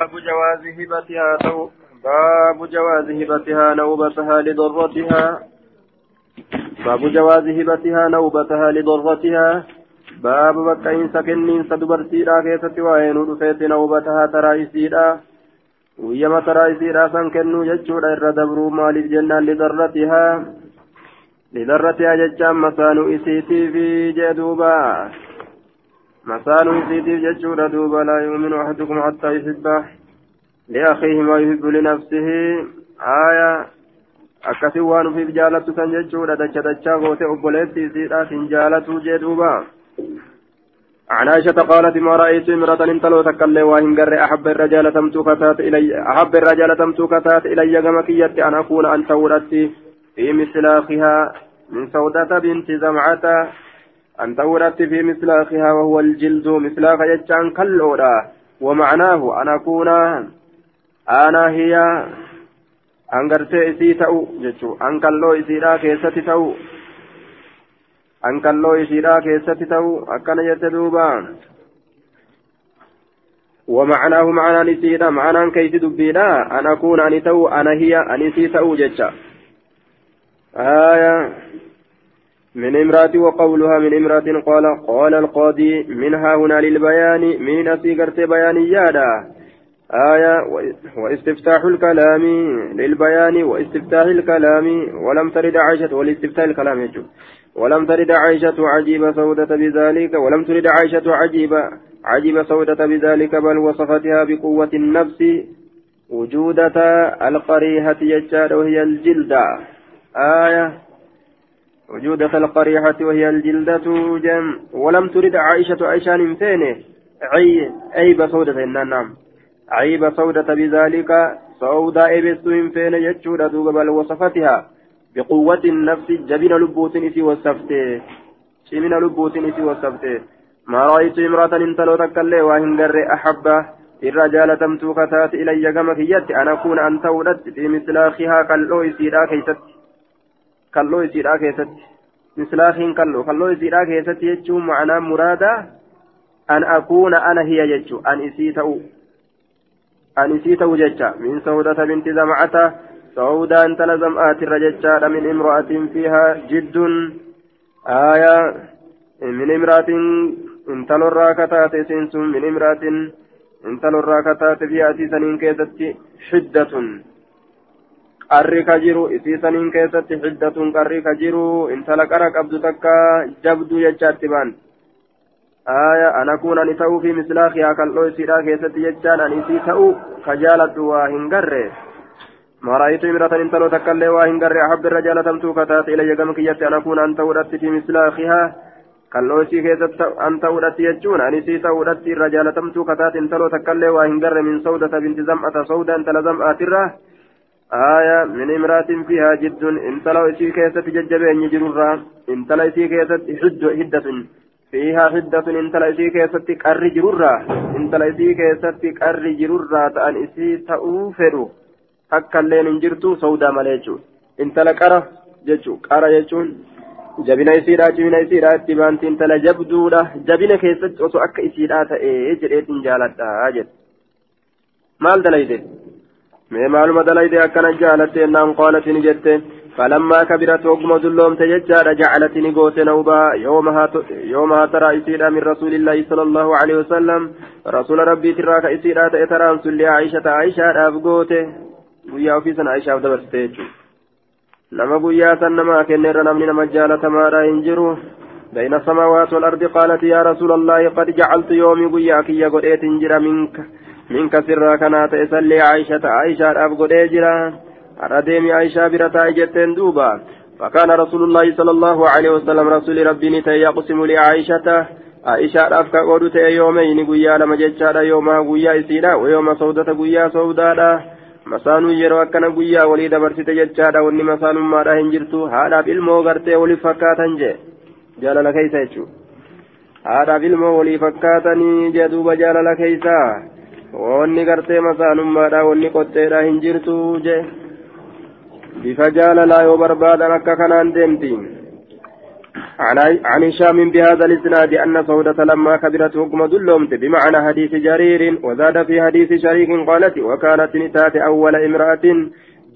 باب جواز هبتها تو باب جواز هبتها نوبتها لضرتها. باب جواز هبتها نوبتها لضرتها. باب بكين سكنين سدبرتيرا كيست وين رفيت نوبتها ترى يسيرا ويما ترى يسيرا سن كنو ججودا إر دبرو مالف جنة لضرتها. لضرتها ججام مسانو إسيتي في جدوبا. مسانو إسيتي ججودا دوبا لا يؤمن أحدكم حتى يحبه. لأخيه ما يحب لنفسه. آية. akkasi waan ufiif jaalattu san jechuudha dacha dachaa goote obboleettii isiidhaatiin jaalatuu jee duuba عن عائشة قالت ما رأيت امرأة انتلو تكلي وإن قر أحب الرجال تمتوكتات إلي أحب الرجال تمتوكتات إلي كمكية أن أكون أن تولدت في مسلاخها من سودة بنت زمعة. أن تولدت في مسلاخها وهو الجلد مسلاخ يجان كالأولى ومعناه أن أكون أنا هي أن إسي تأو جتشو أن كالو إسيرا كيستي تأو keessatti ta'u akkana jette duuba ومعناه معنى نسيدا معنى كيس دبيدا أن أكون أني تو أنا هي أني سي تو جتشا آية من امرأة وقولها من امرأة قال قال القاضي منها هنا للبيان من أسيقرت بيانيادا آية واستفتاح الكلام للبيان واستفتاح الكلام ولم ترد عائشة والاستفتاح الكلام يجب ولم ترد عائشة عجيب سودة بذلك ولم ترد عائشة عجيب عجيب سودة بذلك بل وصفتها بقوة النفس وجودة القريحة يجاد وهي الجلدة. آية وجودة القريحة وهي الجلدة جم. ولم ترد عائشة عيشان فينه عي عيب سودة نعم. عيب سودة بذلك. سودة إبسهم فين يجود بل وصفتها. بقوة النفس جبين لبوت إسي وصفته. شمين لبوت إسي وصفته. ما رأيت امرأة انتلو تكالي وهن قرر أحبه. الرجال تمتو كتات إلي كما كيت أن أكون أنت ولدت في مثلاخها كاللو يسيرا كيست كاللو يسيرا كيست مثلاخين كاللو كاللو يسيرا كيست يجو معنى مرادا أن أكون أنا هي يجو أن إسيتو أن إسيتو ججا من سودة بنت زمعته سعودا انت لزم آتي الرججة من امرأة فيها جد آية من امرأة انت للراكتات سنس من امرأة انت للراكتات في آتي سنين كيست حدة qarri ka jiru isii saniin keessatti xiddatun qarri ka jiru intala qara qabdu takka jabduu jechaatti baan aya ana kun ani ta'uu fi mislaakiyaa kal'oo isiidhaa keessatti jechaan ani isii ta'uu ka jaaladhu waa hin garre امرأة انتلو تكالي واهن قرر أحب الرجال تمتو كتات إلي قم كيت أن أكون أنت ودت في مثل أخيها kalloo isii keessatti an ta'uudhatti jechuun ani isii ta'uudhatti irra jaalatamtuu kataat intaloo takkallee waa hin garre min sawdata binti zam'ata sawda intala zam'aatirra آية من امرأة فيها جد انتلى إسي كيست ججبين يجرر انتلى إسي كيست حد حدة فيها حدة انتلى إسي كيست كر جرر انتلى إسي كيست كر جرر تأن إسي تأوفر أكا لين انجرتو سودا مليجو انتلى كرة ججو كرة ججون jabina isiidha jabina isiidha itti baanti intala jabduudha jabina keessatti osoo akka isiidhaa ta'ee jedheetin jaaladha jedhe maal dalayde mee maaluma dalayde akkana jaalatte naan qaalatin jette. فلما كبرت وقم ذلوم تججار جعلتني قوت نوبا يومها يومها ترى إسيرا من رسول الله صلى الله عليه وسلم رسول ربي تراك إسيرا تأترام سلي عائشة عائشة guyyaa ofii sana aishaaf dabarsite jechuudha. Nama guyyaa san namaa kenneerra namni nama jaalatamaadha hin jiru. بين السماوات والأرض قالت يا رسول الله قد جعلت يومي قياك يا قديت جرا منك منك سرا كانت إسلي عائشة عائشة أب قديت جرا أرديمي عائشة برتا جتين دوبا فكان رسول الله صلى الله عليه وسلم رسول ربي نتي يقسم لعائشة عائشة أفكا قدوت يومين قيا لما جتشارا يوما قيا إسيرا ويوم سودة قيا سودادا masaanuu yeroo akkana guyyaa walii dabarsite jechaadha wanni masaanummaadha hin jirtu haadhaaf ilmoo gartee waliif fakkaatan jee jaalala keeysa jechuu haadhaaf ilmoo walii fakkaatanii jee duuba jaalala keeysa wanni gartee masaanummaadha wanni qotteedha hin jirtu jee? Bifa jaalalaa yoo barbaadan akka kanaan deemti. عن هشام بهذا الاسناد ان سودة لما كبرت حكم دلومت بمعنى حديث جرير وزاد في حديث شريك قالت وكانت نتات اول امرأة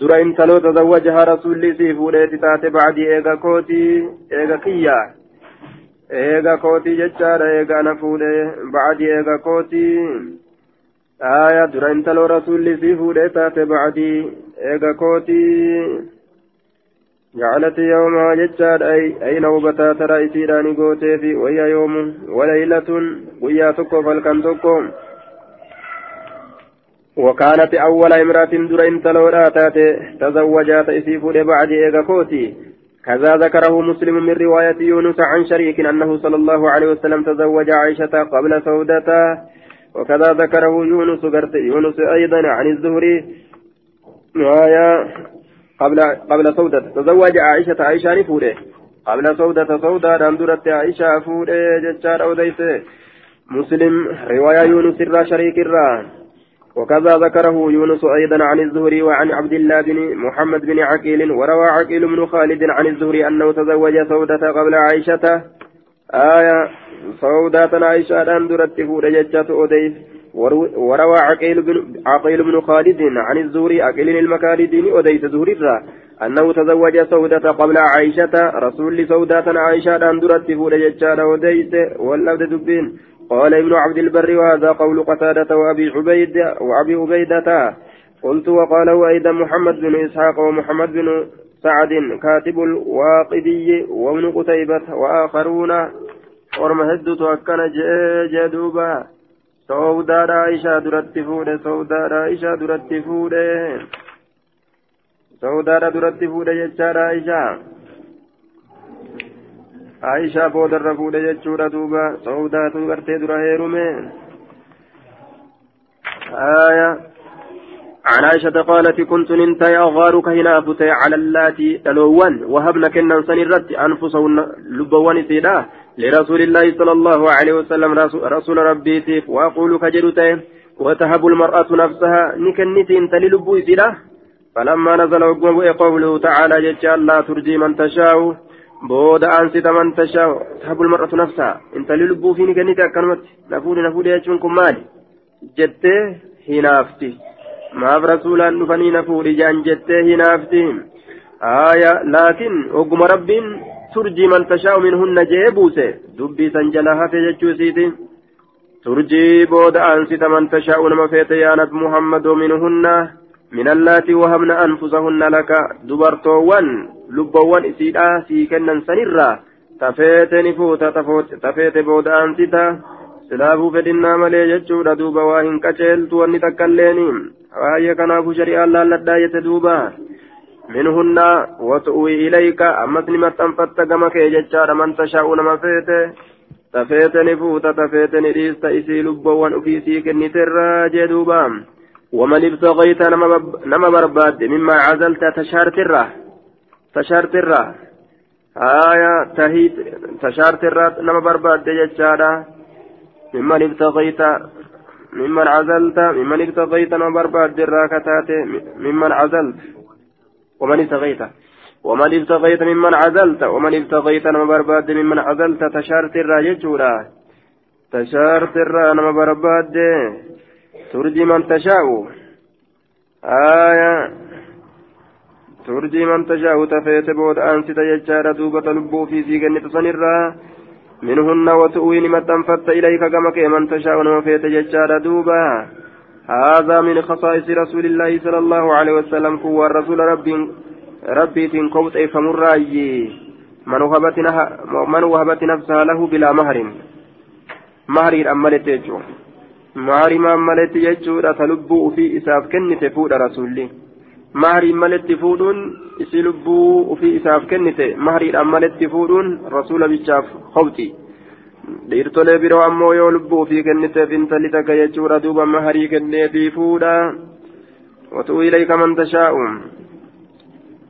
درا انتلو تزوجها رسول سي فوليت تات بعد ايغا كوتي ايغا كيا ايغا كوتي ججار ايغا نفولي بعد ايغا كوتي آية درا انتلو رسول سي فوليت تات بعد ايغا كوتي جعلت يومها جتشاد أي أي نوبتا ترى إسيراني قوتي في وهي يوم وليلة ويا تكو فالكن وكانت أول امرأة در انت لولا تزوجات إسيف بعد إيغا كوتي كذا ذكره مسلم من رواية يونس عن شريك أنه صلى الله عليه وسلم تزوج عائشة قبل سودته وكذا ذكره يونس يونس أيضا عن الزهري. آية قبل قبل سودة. تزوج عائشة. عائشة نفودة. قبل سودة سودة دندرت عائشة فودة ججار أو ديسه مسلم رواية يونس الرا شريك الرا. وكذا ذكره يونس أيضا عن الزهري وعن عبد الله بن محمد بن عقيل. وروى عقيل بن خالد عن الزهري أنه تزوج سودة قبل عائشة. آية سودة عائشة دندرت فوده ججات أوديس. وروى عقيل بن عقيل بن خالد عن الزهري عقيل المكاردين وديت زهري أنه تزوج سودة قبل عائشة. رسول سودة عائشة أن درت فول ججال وديت واللفظ دبين. قال ابن عبد البر وهذا قول قتادة وأبي عبيد وأبي عبيدة. قلت وقاله أيضا محمد بن إسحاق ومحمد بن سعد كاتب الواقدي وابن قتيبة وآخرون ورمهدت أكن جدوبا sawdaadha aishaa duratti fuudhe sawdaadha aishaa duratti fuudhe sawdaadha duratti fuudhe jechaadha aishaa aishaa boodarra fuudhe jechuudha duuba sawdaatu gartee dura heerume آية عن عائشة قالت كنت ننتهي أغارك هنا أفتي على اللاتي دلوان وهبنا كنا سنرت أنفسهن لبوان سيدا لرسول الله صلى الله عليه وسلم رسول ربي تيف. وأقول كجرته وتهب المرأة نفسها نكنتي انت للبو سيدا. فلما نزل قوله تعالى جل لا ترجي من تشاء. بود أنست من تشاء. تهب المرأة نفسها. انت للبو في نكنتي أكنمت نفودي نفودي يجونكم مالي. جته هنافتي maaf rasuulaan dhufanii na fuudhi jaan jettee hinaafti aaya laakiin ogguma rabbiin turjii man tashaa'u minhunna jee buuse dubbii san jala hafe jechuu isiiti turjii booda aansita man tashaa'u nama feete yaanat muhammadoo minhunna من اللاتي وهبن أنفسهن لك دبرتوان لبوان إسيدا سيكنن سنرا تفيت نفوتا تفيت بود أنستا silaafuu fedhinnaa malee jechuudha duuba waa hin qaceeltu wanni laalladhaa jette duuba minhunna watu'uwi ilayka ammas ni maxxanfatta gama kee jechaadha man tashaa'u nama feete tafeete ni fuuta tafeete ni dhiista isii lubbowwan ufiisii kenniterraa jee duuba ومن ابتغيت نما برباد مما عزلت تشارترة تشارترة آية تهيت تشارترة نما برباد جتشارة ممن ابتغيت ممن عزلت ممن ابتغيت ما برباد الراكتات ممن عزلت. ومن ابتغيت. ومن ابتغيت ممن عزلت. ومن ابتغيت ما برباد ممن عزلت. تشارت الراججورا تشارت الرا ما برباد. ترجي من تشاء. آية. ترجي من تشاء. تفيت بود أنت تججار دوبة لبو في سيغن تصنرا منهن وتؤوين متنفت إليك كما من تشاء وفيت ججار دوبا هذا من خصائص رسول الله صلى الله عليه وسلم هو الرسول ربي ربي تنكوت فمراي من وهبت من وهبت نفسها له بلا مهر مهر أملت يجو مهر ما أملت يجو تلبو في إساف كنت فود رسولي mahrii maletti fuudhuun isii lubbuu ufii isaaf kennite mahriidhaan maletti fuudhuun rasuula bichaaf hobxi dhiirtolee biroo ammoo yoo lubbuu ufii kenniteef intalli takka jechuudha duuba mahrii kenneefii fuudha وتؤوي إليك من تشاء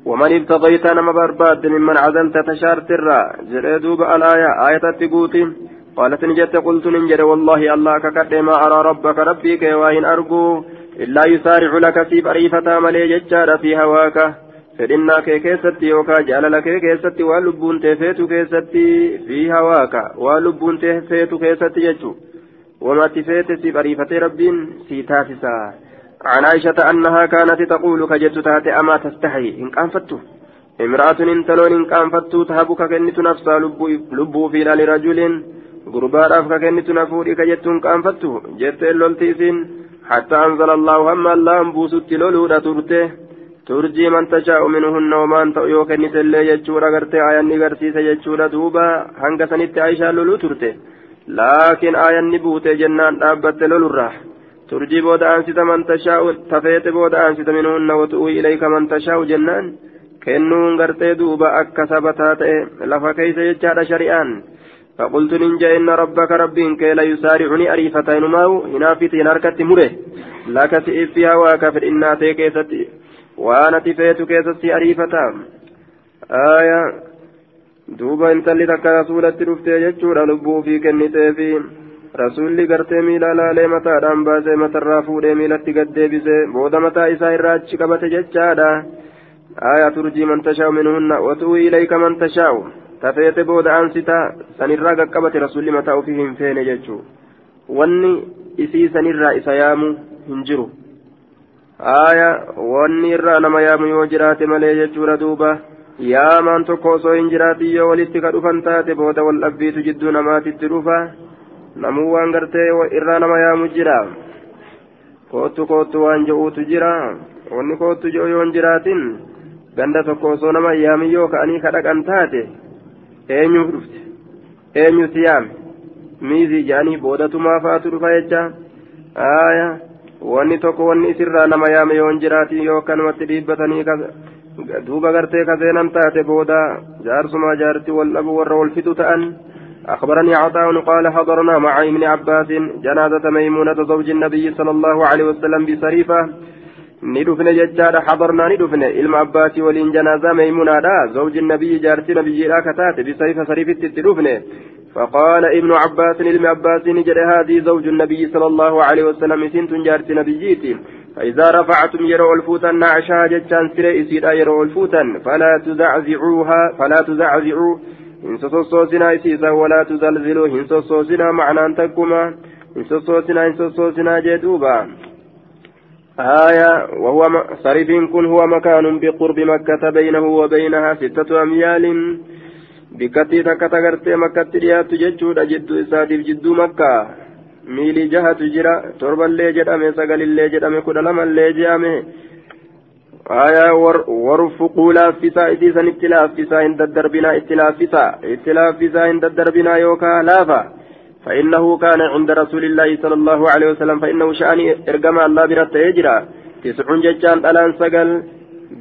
ومن ابتغيت نما برباد ممن عزلت تشار ترى جريدوب الآية آية تقوتي قالت نجت قلت ننجر والله الله ككد ما أرى ربك ربي كيواهن أرجو إلا يسارع لك في بريفة ملي ججار في هواك keessatti waan lubbuun tee feetu keessatti fi hawaaka waan lubbuun tee feetu keessatti jechuudha wamatti feete si bariifatee rabbiin si taasisa عن عائشة أنها كانت تقول كجت تاتي أما تستحي إن كانفتو امرأة انتلون إن كانفتو تهبك كنت نفسها لبو في لرجل غرباء أفك كنت نفوري كجت كانفتو جت اللولتيسين حتى أنزل الله هم الله أنبوست لولو ترته ترجي من تشاء منهن وما أنت يوكن سلي يجورا غرتي آياني غرسيس دوبا. هنگا سنت عائشة لولو ترته لكن آياني بوتي جنان دابت لولو الراح ترجي بود أنسيت من تشاء تفيت بود أنسيت منهن وتؤوي إليك من تشاء جنان. دوبا أكا سبتات لفا كيس يجار شريان فقلت ننجا إن ربك ربين كي لا يسارعني أريفتين ماو هنا في تناركة مره لك سئف فيها وكفر إنا تيكيستي وانا تفيت كيستي أريفتا آية دوبا انتلي تكا رسولة رفتي جتشورا لبو في كنتي في rasuulli gartee miila laalee mataadhaan baasee matarraa fuudhee miilatti gad deebisee booda mataa isaa irraa achi qabate jechaadha aayaa turjii man tashaa'u minhunna watu'uu ilayka man tashaa'u tafeete booda aansitaa sanirraa qaqqabate rasuulli mataa ofii hin feene jechuu wanni isii sanirraa isa yaamu hin jiru. Aayaa wanni irraa nama yaamu yoo jiraate malee jechuudha duuba. Yaamaan tokko osoo hin jiraatin yoo walitti ka dhufan taate booda wal dhabbiitu jidduu namaatitti dhufa. Namuu waan gartee irraa nama yaamu jira. Koottu koottu waan je'uutu jira. Wanni koottu je'u yoo hin jiraatin ganda tokko osoo nama yaami yoo ka'anii kadhaqan taate eenyuuf dhufte eenyuti yaame miizii jedhanii boodatumaa fa'aatu dhufa jecha aaya wanni tokko wanni isirraa nama yaame yoo hin jiraatin yoo akkanumatti dhiibbatanii duuba gartee kaseenan taate booda jaarsumaa jaarti wal dhabu warra wal fitu ta'an أخبرني عطاء قال حضرنا مع ابن عباس جنازة ميمونة زوج النبي صلى الله عليه وسلم بصريفة ندفن ججار حضرنا ندفن علم عباس ولين جنازة ميمونة زوج النبي جارتي نبي لا كتات بصريفة صريفة تدفن فقال ابن عباس علم عباس نجد هذه زوج النبي صلى الله عليه وسلم سنت جارتي نبيتي فإذا رفعتم يروا الفوتا نعشها ججان سري إسيرا يروا الفوتا فلا تزعزعوها فلا تزعزعوا hin sossoosinaa isiisa walaa tuzalziluu. Hin sossoosinaa macnaan takkuma hin sossoosinaa hin sossoosinaa jee duuba. آية وهو صريف كن هو مكان بقرب مكة بينه وبينها ستة أميال. بكتي تكتا مكة ريات ججود جدو إسادف جدو مكة. ميلي جهة جرا تربا اللي جدامي سقل اللي جدامي كدلما اللي جامي آية ورفقوا لافسا إتيسا اتلافسا عند الدربنا اتلافسا اتلافسا عند الدربنا يوكا لافا. فإنه كان عند رسول الله صلى الله عليه وسلم فإنه شأني إرقما الله برت يجرى. تسع ججان ألان سقل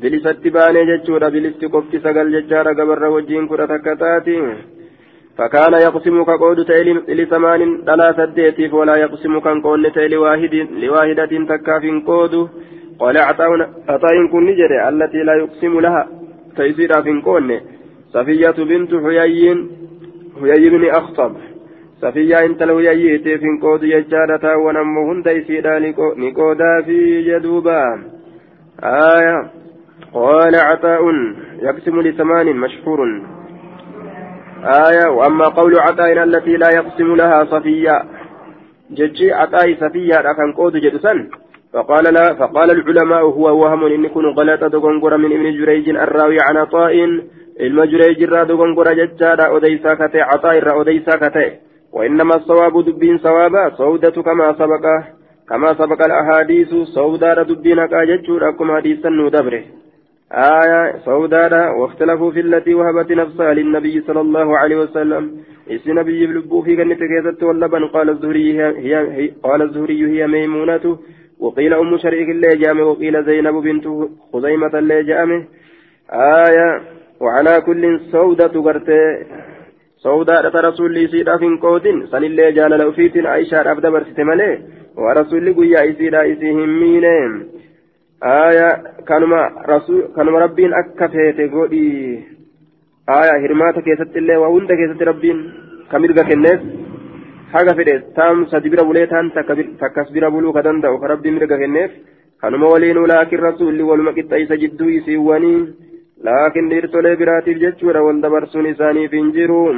بلست باني ججورا بلست قفت سقل ججارا قبر وجين كرة كتاتي. فكان يقسم كقود تيل لثمان دلا سديتيف ولا يقسم كان قول تيل واحد لواحدة تكاف قود. قال عطاء كن نجري التي لا يقسم لها تيسير في كون صفية بنت حيي حيي بن أخطب. صفية انت لو يأيتي في كود يجارة ونمهن تيسير نقودا في جدوبا آية قال عطاء يقسم لثمان مشهور آية وأما قول عطاء التي لا يقسم لها صفية ججي عطاء صفية لكن قود جدسا فقال لا فقال العلماء هو وهم إن يكون غلطة دغنغر من ابن جريج الراوي عن عطاء علم جريج را دغنغر ججارا أديسا كتي عطاء را أديسا كتي وإنما الصواب دبين صوابا سودة كما سبق كما سبق الأحاديث سودة دبين كاججور أكم حديثا ندبره آية سوداء واختلفوا في التي وهبت نفسها للنبي صلى الله عليه وسلم. إس نبي في جنة كيست واللبن قال الزهري هي, هي قال الزهري هي ميمونة. وقيل أم شريك اللي جامه وقيل زينب بنت خزيمة اللي جامه آية وعلى كل سودة قرتي. سوداء رسول لي سيدا في قود سن اللي جال لو فيت عائشة أبدا برسيت ملي ورسول لي قويا إسيدا إسيهم مينين آية كانما رسول كانما ربين أكفيت قولي آية هرماتا كيست اللي وهند كيست ربين كميرغا كنس haga fedhe taam sadi bira bulee taan takkas bira buluu ka danda'u ka rabbi mirga kenneef kanuma waliin ulaakin rasuulli waluma qixxeeysa jidduu isiiwwanii لكن ديرتولي براتيف جتشورا والدبرسون إساني فينجرو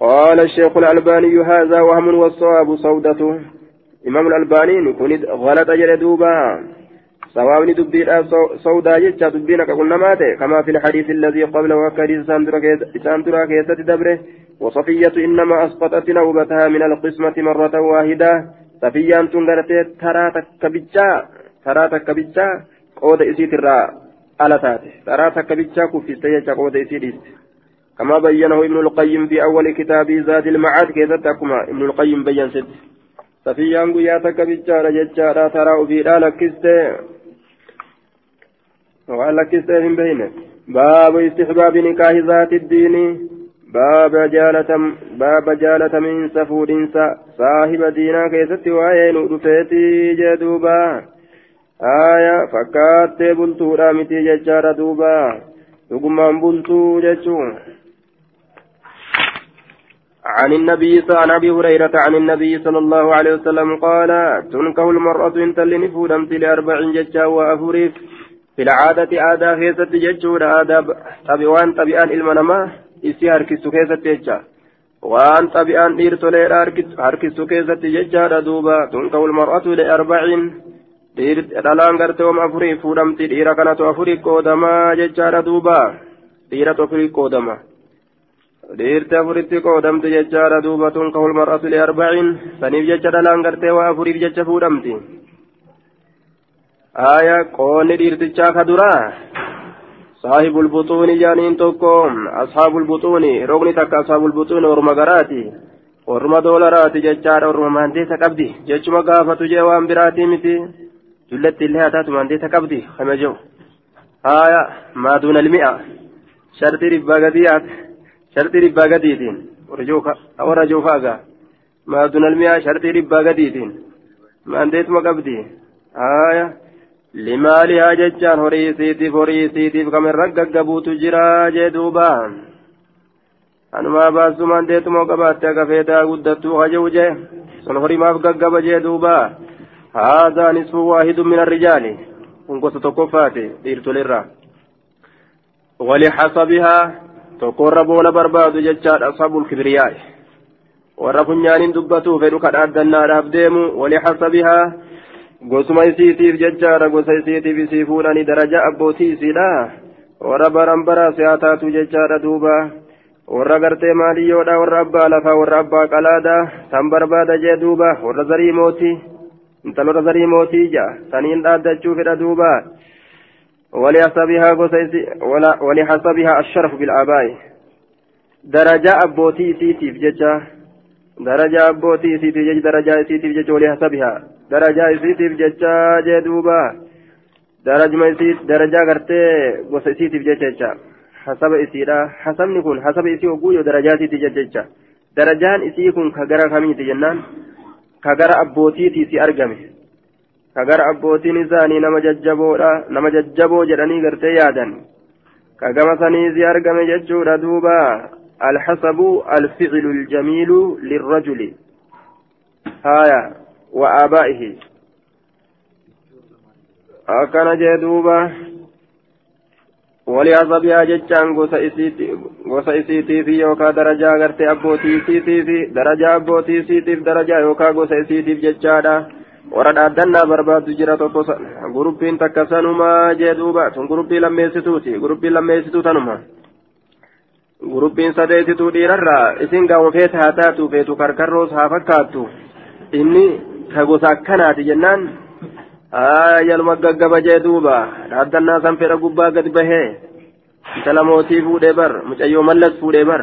قال الشيخ الألباني هذا وهم والصواب صودته إمام الألباني كنت غلط جلدوبا سواء دبين سودا جتشا دبين كقلنا ماته. كما في الحديث الذي قبل وكريز ساندرا كيسة دبره. وصفية إنما أسقطت نوبتها من القسمة مرة واحدة. صفية تنغرتي ترى تكبجا ترى تكبجا قود إسيت الراء على تاتي ترى تكبجا كفي سيجا قود إسيت كما بينه ابن القيم في أول كتاب زاد المعاد كيسة تكما ابن القيم بين ست صفية قيا تكبجا رججا ترى في لكسته waan lakkistee hin beeyne baabu istixbaabi nikaahi zaati iddiini baaba jaalatam baaba jaalatamiinsa fuudhinsa saahiba diinaa keessatti waa'ee nu dhufeetii jee duuba aaya fakkaattee bultuudha miti jechaadha duuba. Dhugumaan bultuu jechuun. عن النبي عن ابي هريره عن النبي صلى الله عليه وسلم قال تنكه المراه ان تلني فودمت لاربع ججا وافريف في العادة آداء كيست ججود آداء طبيعان طبيعان المنما إسي هركسو كيست ججا وان طبيعان إيرتولي هركسو كيست ججا دوبا تنكو المرأة لأربعين dhalaan gartee wama afurii fuudhamti dhiira kanatu afurii qoodamaa jechaadha duuba dhiiratu afurii qoodama dhiirti afuritti qoodamti jechaadha duuba tun kahul mar'atu li arbaciin saniif jecha dhalaan gartee waa afuriif jecha fuudhamti آية قون ديرتشا كدرا صاحب البطون جانين توكم أصحاب البطون رغني تك أصحاب البطون ورمغراتي ورما دولاراتي ججار ورما مانديتا قبدي ججما قافة جوان براتي متي جلت اللي هاتات مانديتا قبدي خمجو آية ما دون المئة شرط ربا قديات شرط ربا قديتين ورجوكا أو رجوكا ما دون المئة شرط ربا قديتين مانديت ما قبدي آية limaalihaa jechaan horii isiitiif horii isiitiif kamirra gaggabuutu jira jee duuba anumaa baasumaan deetumoo qabaatte akka feetaa guddattuu haja'u jee sun horimaaf gaggaba jee duuba haadhaa nisfu waahidu min arrijaali kun gosa tokkoffaate dhiirtolirra ولحسبها تقر بولا برباد ججاد أصحاب الكبرياء warra funyaaniin dubbatuu fedhu kadhaaddannaadhaaf deemu walihasabihaa gosuma isiitiif jechaadha gosa isiitiif isii fuudhanii daraja abbootii isiidha warra baran bara si'aa taatu jechaadha duuba warra gartee maaliyyoodha warra abbaa lafaa warra abbaa qalaadha tan barbaada jee duuba warra zarii mootii intalota zarii mootii ija saniin dhaaddachuu fedha duuba ولحسبها ولحسبها الشرف بالآباء درجة أبوتي سيتيف ججا درجة أبوتي سيتيف جج درجة سيتيف جج ولحسبها darajaa isiitiif jecha jee duuba darajuma isii darajaa gartee gosa isiitiif jecha jecha hasaba isiidha hasabni kun hasaba isii oguu darajaa isiitiif jecha darajaan isii kun ka gara kamiiti jennaan ka gara abbootiitii si argame ka gara abbootiin isaanii nama jajjaboodha nama jajjaboo jedhanii gartee yaadan ka gama sanii si argame jechuudha duuba الحسب الفعل الجميل للرجل هايا وآبائه أكن جدوبا ولعصبها جتان gosa isiitii fi yookaan darajaa gartee abbootii isiitii fi darajaa abbootii isiitiif darajaa yookaan gosa isiitiif jechaadha warra dhaaddannaa barbaadu jira tokko guruppiin takka sanumaa jee duuba sun guruppii lammeessituuti guruppiin lammeessituu tanuma guruppiin sadeessituu dhiirarraa isin gaama feete haa taatu feetu karkarroos haa fakkaattu inni ka gosa akkanaati jennaan Yaluma gaggaba jee duuba dhaaddannaa san fedha gubbaa gad bahee intala mootii fuudhee bar mucayyoo mallas fuudhee bar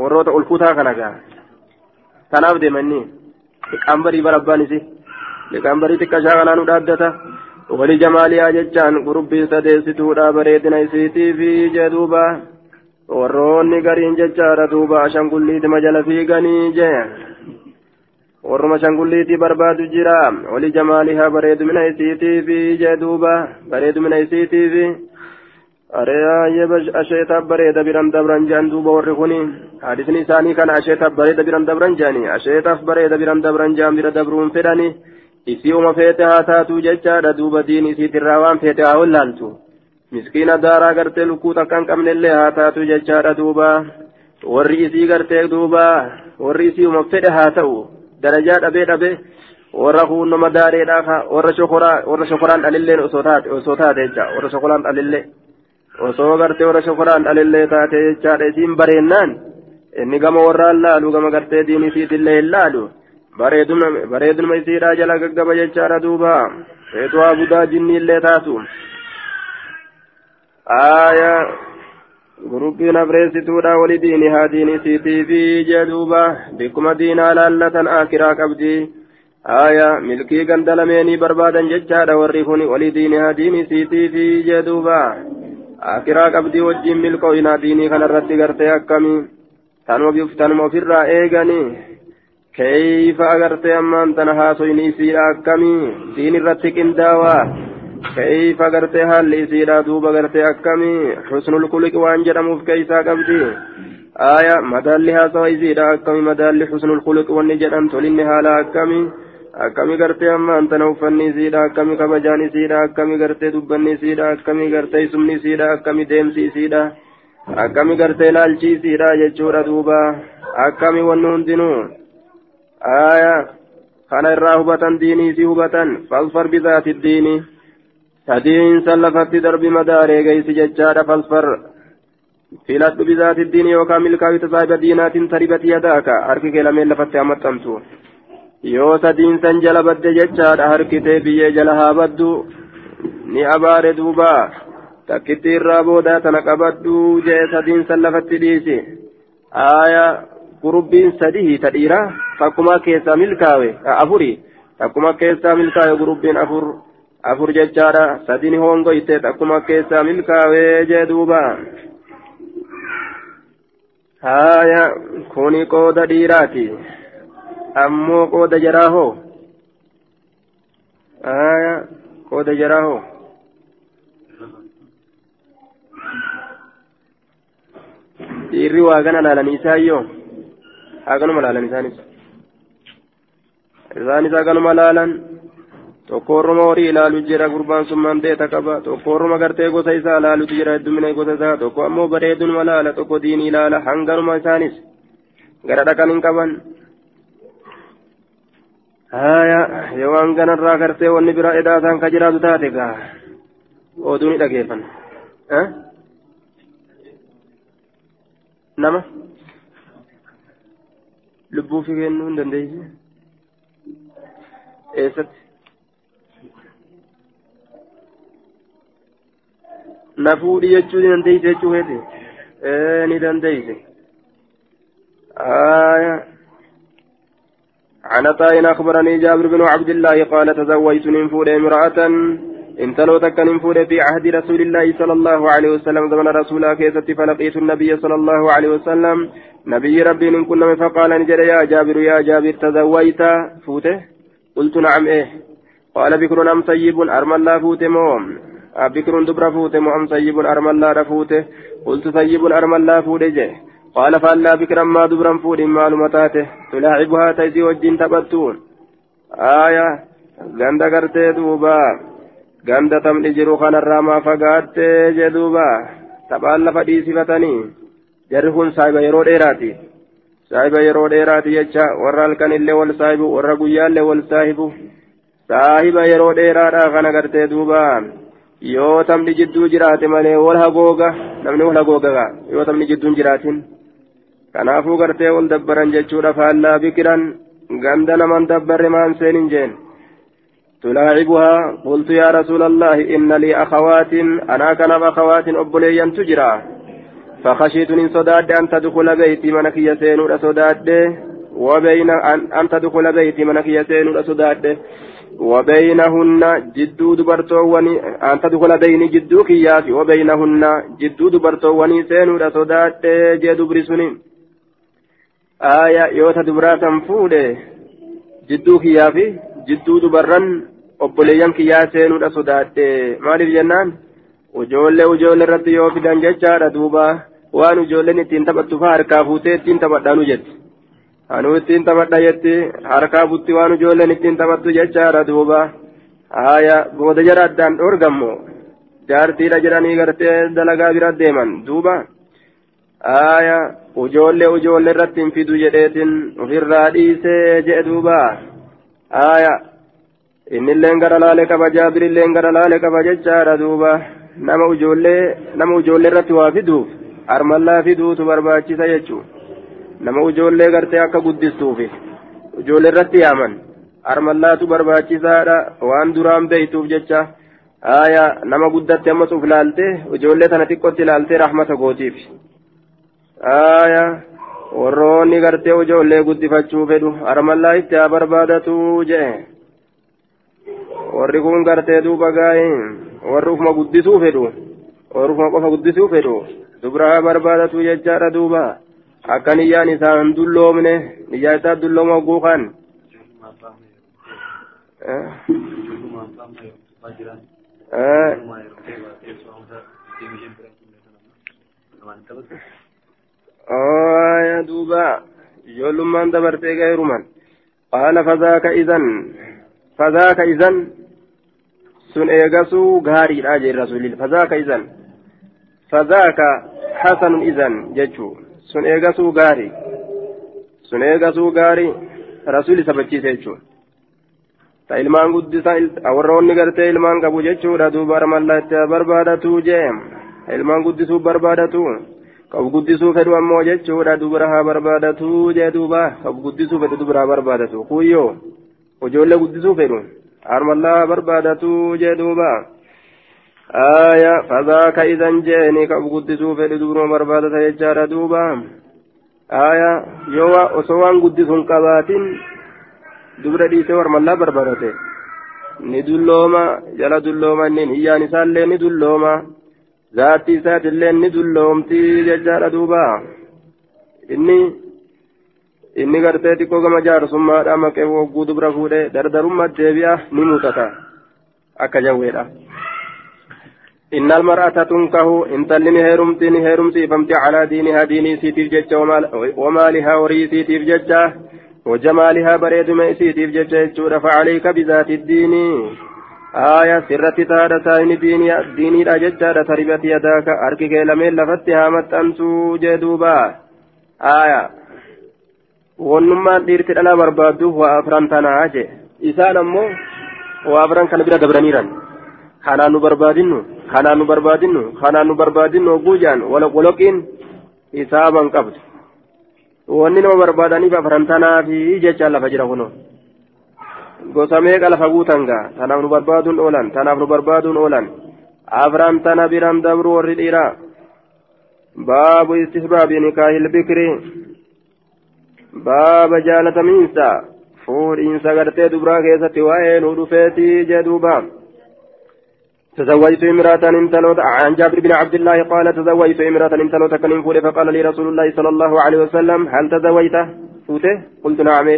warroota ulkutaa kana gaa kanaaf deemanni liqaanbarii bar abbaan isi liqaanbarii xiqqashaa kanaanu dhaaddata wali jamaaliyaa jechaan gurubbii sadeessituudha bareedina isiitii fi jee duuba warroonni gariin jechaadha duuba ashangulliitima jala fiiganii jee warruma shangulliitii barbaadu jira wali jamaalihaa bareedumina isiitiifi jee duuba bareedumina isiitiifi asheetaaf bareeda biran dabran jean duuba warri kuni hadisni isaanii kana asheetaaf bareeda biran dabran jeani asheetaaf bareeda biran dabran jean bira dabruun fedhani isii uma feete haa taatu jechaadha duuba diin isiitirraa waan feete haa wallaaltu miskiina daaraa gartee lukkuu takka hin qabnellee haa taatu jechaadha duuba warri isii gartee duuba warri isii uma fedhe haa ta'u darajaa dhabee dhabee warra kuunnoma daareedhaa warra shokoraa warra shokoraan dhalilleen osoo taate osoo taate jecha warra shokoraan dhalillee osoo gartee warra shokoraan dhalillee taate jechaadha isiin bareennaan inni gama warraan laalu gama gartee diinisiitillee hin laalu bareeduma isiidhaa jala gaggaba jechaadha duuba feetuwaa budaa jinniillee taatu. آية gurubbiin abreessituudha wali diini haa diini siitii fi jedhuuba bikkuma diinaa laallatan akiraa qabdi aya milkii ganda lameenii barbaadan jechaadha warri kun wali diini haa diini siitii fi jedhuuba akiraa qabdi wajjiin milkooyinaa diinii kanarratti gartee akkamii tanuma ofirraa eeganii keeyfa agartee ammaan tana haasoyni isiidha akkamii diin irratti qindaawaa كيف غرتي حال إسيرا دوبا غرتي أكمي حسن الخلق وان جرموف كيسا قبدي آية مدالها سوى إسيرا أكمي مدال حسن الخلق وان جرم تولين حالا أكمي akkami gartee amma antana uffanni isiidha akkami kabajaan isiidha akkami gartee dubbanni isiidha akkami gartee isumni isiidha akkami deemsi isiidha akkami gartee laalchi isiidha jechuudha duuba akkami wanni hundinuu aya kana irraa hubatan diinii isii hubatan fasfar bizaati diinii sadiin sallafatti darbi madaaree geessi jechaadha fasfar filadhu bizaati diinii yookaan milkaa'ita saahiba diinaatiin taribati yadaaka. Harki kee lameen lafatti hamaxxamtu yoo sadiin san jala badde jechaadha harkitee biyyee jala haa baddu. Ni abaare duuba. Takkitti irraa boodaa tana qabaddu jee sadiin san lafatti dhiisi. Aaya gurubbiin sadii ta dhiira takkuma keessaa milkaawe afuri. Takkuma keessaa milkaawe gurubbiin afur afur jechaadha sadini hongoyte takkuma keessaa milkaawee jee duuba haaya kuni qooda dhiiraati ammoo qooda jaraaho haaya qooda jaraaho dhiirri waa gana laalanii isaayyoo haganuma laalan isaanis isaanis haganuma laalan tokko orma horii ilaalu jira gurbaan sun mandeeta qaba tokko orma gartee gosa isaa ilaalutu jira heddumina gosa isaa tokko ammoo bareedunuma laala tokko diinii ilaala hanganuma isaanis gara dhaqan hin qaban haya yoo hanganarraa gartee wanni bira edhaa isaan ka jiraatu taate gaa oduu ni dhageeffan nama lubbuu fi kennuu hin dandeeyse eessatti na fuudhi jechuu ni dandeeyse jechuu ee ni dandeeyse. عن عطاء أخبرني جابر بن عبد الله قال تزوجت ننفود امرأة انتلو تك ننفود في عهد رسول الله صلى الله عليه وسلم زمن رسول كيست فلقيت النبي صلى الله عليه وسلم نبي ربي إن كنا فقال نجد يا جابر يا جابر تزوجت فوته قلت نعم إيه قال بكر أم ثيب أرمل لا فوته موم بكر دبر فوته مؤم طيب أرمل لا رفوته قلت طيب أرمل لا فوته جه قال فألا بكرا ما دبرا فود معلوماته تلاعبها تيزي وجين تبتون آية غندا غرتي دوبا غندا تمني جرو خان الراما فقاتي جدوبا تبال فدي صفتني جرهن صاحب يرو ديراتي صاحب يرو ديراتي يجا ورال كان اللي والصاحب ورا غيا اللي والصاحب صاحب يرو ديراتا خان غرتي دوبا Yoo tamni jidduu jiraate malee wal hagooga namni wal hagooga yoo tamni jidduun jiraatin kanaafuu gartee wal dabbaran jechuudha faallaa bikiran ganda naman dabbarre maan seenin jeen تلاعبها قلت يا رسول الله إن لي أخوات أنا كان أخوات أبليا تجرى فخشيت من صداد أن تدخل بيتي منك يسين صداد وبين أن تدخل بيتي منك يسين صداد وبينهن جدو دبرتووني أن تدخل بين جدو كيافي وبينهن جدو دبرتووني سينو صداد جدو برسوني آية يوتا دبراتا فودي جدو كيافي جدو دبران obboleeyyan kiyyaa seenuudha sodaadhe maaliif jennaan ujoollee ujoollee irratti yoo fidan jechaadha duuba waan ujoolleen ittiin taphattu faa harkaa fuutee ittiin taphadhaanu jetti anuu ittiin taphadha jetti harkaa butti waan ujoolleen ittiin taphattu jechaadha duuba haaya booda jara addaan dhoorgammo jaartiidha jedhanii gartee dalagaa bira deeman duuba aaya ujoollee ujoollee irratti hin fidu jedheetin ofirraa dhiisee jedhe duuba aaya innilleen gara laale qaba jaabirilleen gara laale qaba jechaadha duuba nama ujoollee nama ujoollee irratti waa fiduuf armallaa fiduutu barbaachisa jechuun nama ujoollee gartee akka guddistuufi ujoollee irratti yaaman armallaatu barbaachisaadha waan duraan beeytuuf jecha. aya nama guddatti ammas uf laalte ijoollee tana xiqqotti laalte rahmata gootiif aya warroonni gartee ijoollee guddifachuu fedhu armallaa itti haa barbaadatu jee warri kun gartee duuba gaa'e warri ufuma guddisuu fedhu warri ufuma qofa guddisuu fedhu dubra haa barbaadatu jechaadha duuba akka niyyaan isaan dulloomne niyyaa isaa dullooma hogguu kan آية دوبا يولمان دبرتي غيرمان قال فذاك إذن فذاك إذن سن إيغسو غاري راجي الرسول فذاك إذن فذاك حسن إذن sun eegatuu gaarii. Sun eegatuu gaarii rasuuli sabachiise jechuudha. Ta ilmaan guddisa warroonni gartee ilmaan qabu jechuudha. Duuba mallattee barbaadatu jee ilmaan guddisuu barbaadatu. Qabu guddisuu fedhu ammoo jechuudha. Dubara haa barbaadatu jee duuba. Qabu guddisuu fedhu dubara haa barbaadatu. Kuyyoo ijoollee guddisuu fedhu. Armallaa barbaadatu jee duuba. آية فذاك إذا جاني كبقدسوا في الدور بربادة يجار دوبا آية يوا أسوان قدسون قباتين warmallaa barbaadate ni dullooma jala dullooma inni hiyyaan isaallee ni dullooma zaatti isaatillee ni dulloomti jechaadha duuba inni inni gartee xiqqoo gama jaarsummaadha maqee wogguu dubra fuudhee dardarummaa deebi'a ni mutata akka jawweedha. إن المرأة تنكه إن تلم هيرمتي هيرمتي فامتي على دينها ديني سيتيف جتة ومالها وريتي تيف جتة وجمالها بريد ميسيتيف ججيتشورا فعليك بذات الدين آية سرت تارة ساين ديني ديني راجتشارا تربت يداك أركك لمن لفتها متأنسو جدوبا آية wonnummaan dhiirti dhala barbaadduuf waa afran tanaa je isaan ammoo waa afran kana kanaan nu barbaadinnu kanaan nu barbaadinnu oguu jaan woloqiin hisaaban qabdu wanni nama barbaadaniif afrantanaa fi jechaan lafa jira kuno gosa meeqa lafa guutan gaa tanaaf nu barbaaduun oolan tanaaf nu barbaaduun oolan afrantana biran dabru warri dhiiraa baabu istihbaabi nikaahil bikri baaba jaalatamiinsa fuudhiinsa gartee dubraa keessatti waa'ee nu dhufeetii jedhuuba تزوجت امرأة انتلوت عن جابر بن عبد الله قال تزوجت امرأة انتلوت كن فوله فقال لي رسول الله صلى الله عليه وسلم هل تزوجت؟ فوته؟ قلت نعم.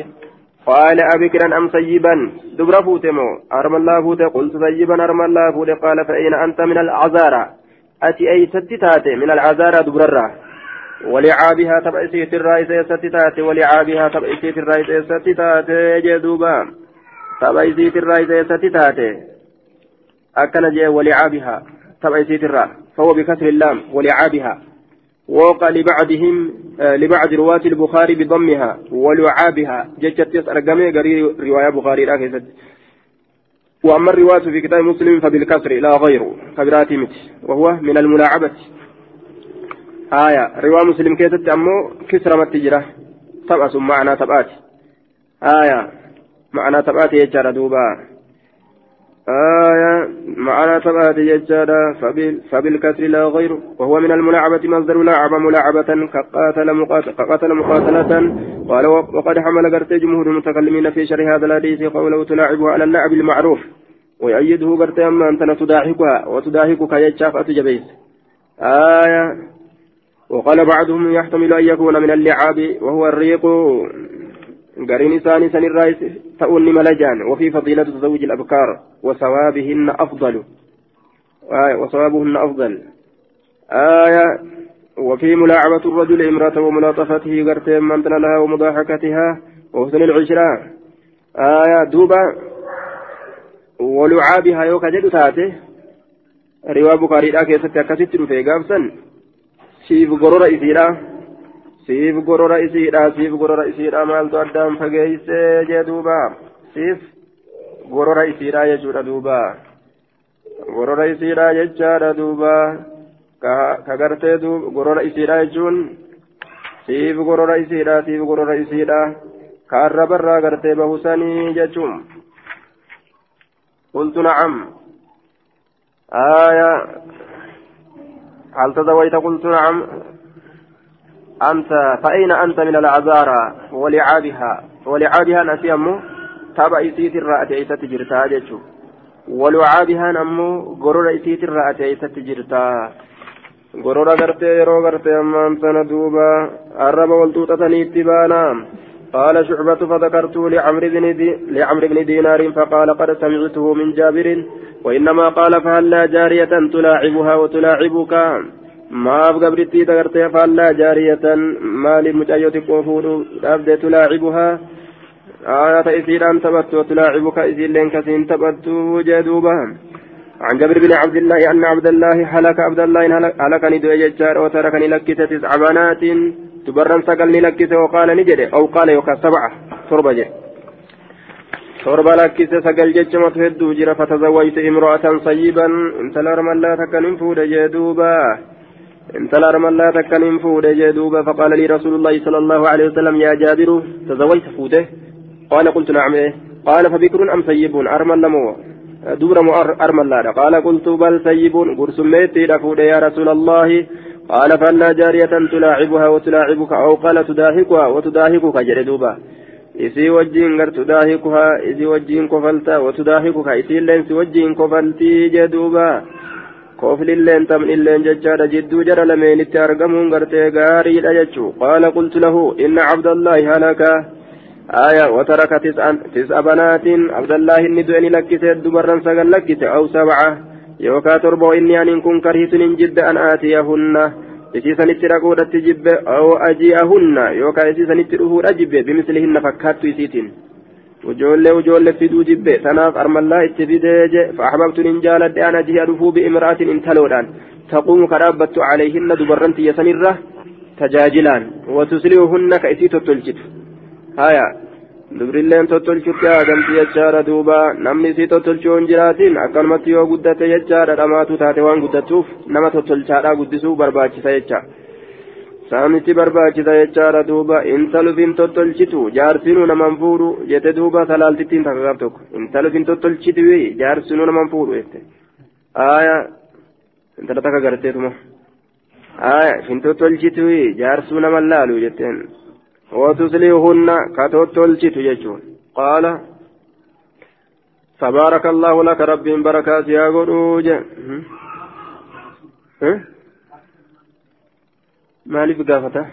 قال أبكرا أم سيبا؟ دبر فوتمو أرم الله فوته؟ قلت سيبا. أرم الله فوته؟ قال فأين أنت من العزارة. أتي أي ستتات من العزارة دبررة. ولعابها تبعسيت الرئيس ستتات ولعابها تبعسيت الرئيس ستتات جدوبا. تبعسيت الرئيس ستتات أكن جاء ولعابها تبع سيترا فهو بكسر اللام ولعابها. وقع لبعضهم آه لبعض رواة البخاري بضمها ولعابها. جت يسأل قمي قرير رواية بخاري راكزت وأما الرواة في كتاب مسلم فبالكسر لا غيره كبراتي وهو من الملاعبة. آية رواية مسلم كيست أمو كسر متجرة تبأس معنى تبآت آية معنى تبآت يجار دوبا. آية معنى تبعت ججادا فبالكسر لا غير وهو من الملاعبة مصدر لاعب ملاعبة كقاتل مقاتل مقاتلة. قال وقد حمل قرت جمهور المتكلمين في شرح هذا الحديث قوله تلاعبها على اللعب المعروف ويؤيده قرت أما أنت تداهكها وتداهكك يجاف أتجبيس آية. وقال بعضهم يحتمل أن يكون من اللعاب وهو الريق. قرين ثاني سن الرئيس تؤني ملجان وفي فضيلة تزوج الأبكار وثوابهن أفضل. آية وثوابهن أفضل. آية وفي ملاعبة الرجل امرأة وملاطفته قرتين من لها ومضاحكتها وحسن العشرة. آية دوبا ولعابها يوكا جدو تاتي. riwaa bukaariidhaa keessatti akkasitti dhufe gaafsan siif gorora isiidha siif gorora isiidha siif gorora isiidha maaltu addaan fageeysee jee duuba siif gorora isiidha jechuudha duuba gorora isiidha jechaadha duuba ka gartee gorora isiidha jechuun siif gorora isiidha siif gorora isiidha ka arrabarraa gartee bahusanii jechuun قلت نعم آية هل تزوجت قلت نعم أنت فأين أنت من العذارى ولعابها ولعابها نسيمو تابع إسيت الرأة إيسا تجرتا جيشو ولعابها نمو غرور إسيت الرأة إيسا تجرتا. غرور غرتي يرو غرتي أمان سندوبا الرب والتوتة اتبانا قال شعبة فذكرت لعمرو بن دي لعمرو بن دينار فقال قد سمعته من جابر وإنما قال فهلا جارية تلاعبها وتلاعبك؟ ما أبقى تغرتي فهلا جارية ما لمجاية قفور أبدأ تلاعبها آية إسير أن تبت وتلاعبك إسير لين كسين تبت جدوبا عن جابر بن عبد الله أن عبد الله هلك عبد الله هلكني دو يجار وتركني لك تسع بنات تبرن سقلني لك وقال نجد أو قال يوكا سبعة تربة جد torba lakkise sagal jechamatu hedduu jira fatazawwajte imro'atan sayyiban intala armallaa takkan hin fuudhe jee intala armallaa takkan hin fuudhe jee duuba faqaala lii rasuulullaahi sala allahu alehi wasalam yaa jaabiru tazawwajta fuute qaala qultu nacam ee qaala fabikrun am sayyibun armalla moo dubra moo armallaadha qaala qultu bal sayyibun gursummeettiidha fuudhe yaa rasuulallaahi قال فأنا جارية تلاعبها وتلاعبك أو قال تداهكها وتداهكك جل دوبا isii wajjiin gar tudaahikuha isii wajjiin kofalta watudaahikuka isiilleen si wajjiin kofaltii jee duuba koflilleen tamnilleen jechaadha jidduu jara lameenitti argamuun gartee gaariidha jechuu qaala qultu lahu inna cabdallaahi halaka aya wataraka tis'a banaatin abdallaahi inni du'e ni lakkise dubarran sagal lakkise aw sabca yookaa torba inni anin kun karhitun hin jidda an aatiyahunna isiisanitti dhaquudhatti jibbe aw aji'ahunna yookaan isiisanitti dhufuudha jibbe bimislihinna fakkaattu isiitiin ujoollee ujoollee fiduu jibbe tanaaf armallaa itti fidee je fa'axbabtuun hin jaaladhe an aji'a dhufuu bi'imra'atin intaloodhaan taquumu ka dhaabbattu calayhinna dubarran tiyya sanirra tajaajilaan watusliuhunna ka isii tottolchitu haya dubrilleen tottolchutti aadamti jechaadha duuba namni isii tottolchuu hin jiraatin akkanumatti yoo guddate jechaadha dhamaatu taate waan guddattuuf nama tottolchaadhaa guddisuu saamitti barbaachisa jechaadha duuba intalufin tottolchitu jaarsinuu naman fuudhu jette duuba salaaltittiin takka gaaf tokko intalufin tottolchitu jaarsinuu naman fuudhu jette aya intala takka garteetuma aya fin tottolchitu jaarsuu naman laalu jetteen وتصليهن كتوتلشت يجون قال تبارك الله لك رب بركات يا قروج maaliif gaafata?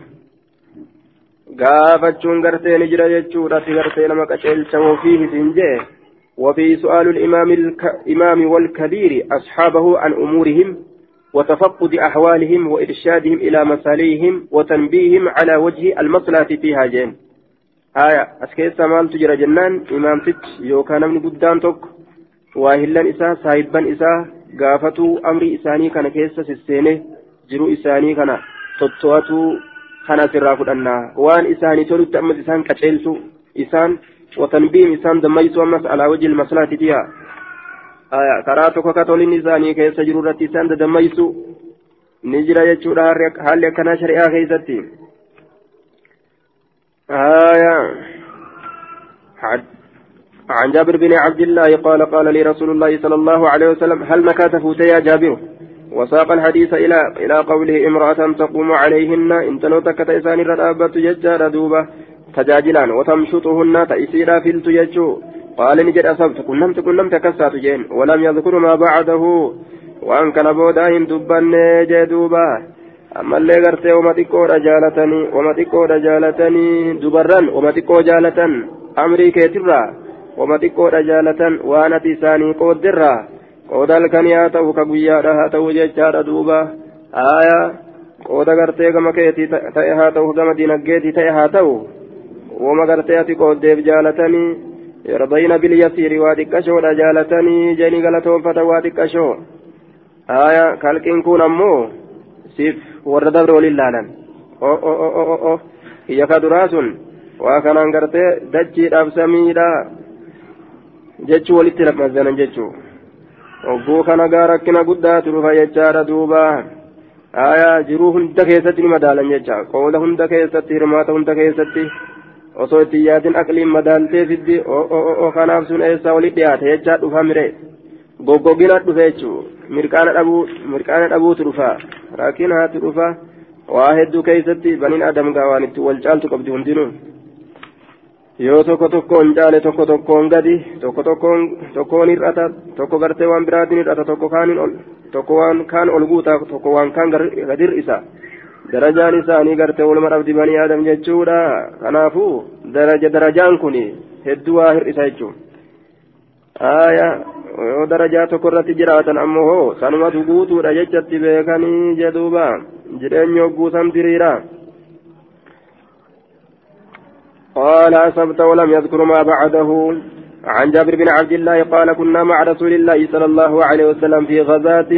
Gaafachuun gartee ni jira jechuudhati gartee nama qaceelcha wafiihi siin jee. وفي سؤال الإمام الإمام والكبير أصحابه عن أمورهم وتفقد أحوالهم وإرشادهم إلى مساليهم وتنبيههم على وجه المصلحة فيها جين آية أسكيس مال تجرى جنان إمام تك يوكان من قدام تك واهلان إسا صاحبان إسا قافتوا أمر إساني كان كيسا سسينه جرو إساني كان كان سرافو أنا وان إساني تولو تأمد إسان كتشيلسو إسان وتنبيهم إسان دميسو أمس على وجه المصلحة فيها karaa tokko katoliin isaanii keessa jiru irratti isaan dadammaysu ni jira jechuudha haalli akkanaa shari'aa keessatti. عن جابر بن عبد الله قال قال لي رسول الله صلى الله عليه وسلم هل نكات فوت يا جابر؟ وساق الحديث إلى إلى قوله امرأة تقوم عليهن إن تنوتك تيسان الرابة يجار دوبة تجاجلان وتمشطهن تيسيرا فلت يجو. قال نجد أصبت كنمت كنمت كسات جين ولم يذكر ما بعده. وأن كان بوداهم دبان جدوبا أما اللي غرتي وما تكو رجالتني وما تكو رجالتني دبرا وما جالة أمري كيترا وما تكو رجالة وأنا تساني قدرا قود الكنيا تو كبيا لها تو ججار دوبا آية قود غرتي كما كيتي تأها تو كما دينجيتي تأها تو وما غرتي أتكو ديب جالتني يرضين باليسير واتكشو رجالتني جني غلطون فتواتكشو aya kalqiin kun ammoo siif warra dabre waliin laalan. O o o o o iyya ka duraa sun waa kanaan gartee dachiidhaaf samiidha jechuu walitti lamazzanan jechuu. Ogguu kana gaa rakkina guddaatu dhufa jechaadha duuba aya jiruu hunda keessatti ni madaalan jecha qooda hunda keessatti hirmaata hunda keessatti osoo itti yaadin aqliin madaaltee fiddi o kanaaf sun eessaa walitti dhiyaate jechaa dhufa mire goggogina dhufe jechuu mirqaana dhabuutu dhufa rakkinaatu dhufa waa hedduu keessatti baniin adamgaa waan itti wal caaltu qabdi hundinuu yoo tokko tokkoon caale tokko tokkoon gadi tokko tokkoon tokkoon hir'ata tokko gartee waan biraatiin hir'ata tokko kaaniin ol tokko waan kaan ol guuta tokko waan kaan gadi hir'isa darajaan isaanii gartee waluma dhabdi banii aadam jechuudha kanaafuu daraja darajaan kun hedduu waa hir'isa jechuun aya yoo darajaa tokko irratti jiraatan ammoo hoo sanumatu guutuudha jechatti beekanii jedhuuba jireenya hogguu san diriira. قال أصبت ولم يذكر ما بعده. عن جابر بن عبد الله قال كنا مع رسول الله صلى الله عليه وسلم في غزاة.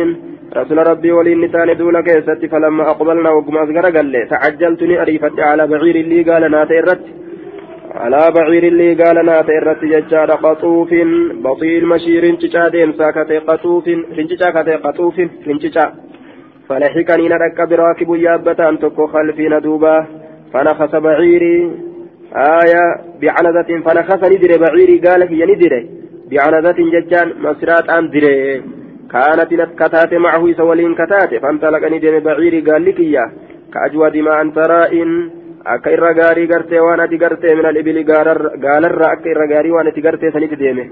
رسول ربي ولي النسان دون كيست فلما أقبلنا وقم أصغر قال تعجلتني أريفت على بعير اللي قال نات إرت. على بعير اللي قال نات إرت ججار قطوف بطيل مشير انتشا ديم ساكتي قطوف رنجشا كتي قطوف رنجشا فلحقني نرك براكب يابتان تكو خلفي ندوبا فنخس بعيري. آية بعنزة فنخس ندري بعيري قال هي ندري بعنزة ججان مسرات أن دري. كانت كتات معه سولين كتات فانطلقني دم بعيري قال لك إياه. كأجود ما أنت رائن. akka irra gaarii gartee waan ati gartee min alibili gaalarra akka irra gaarii waan ati gartee sanitti deeme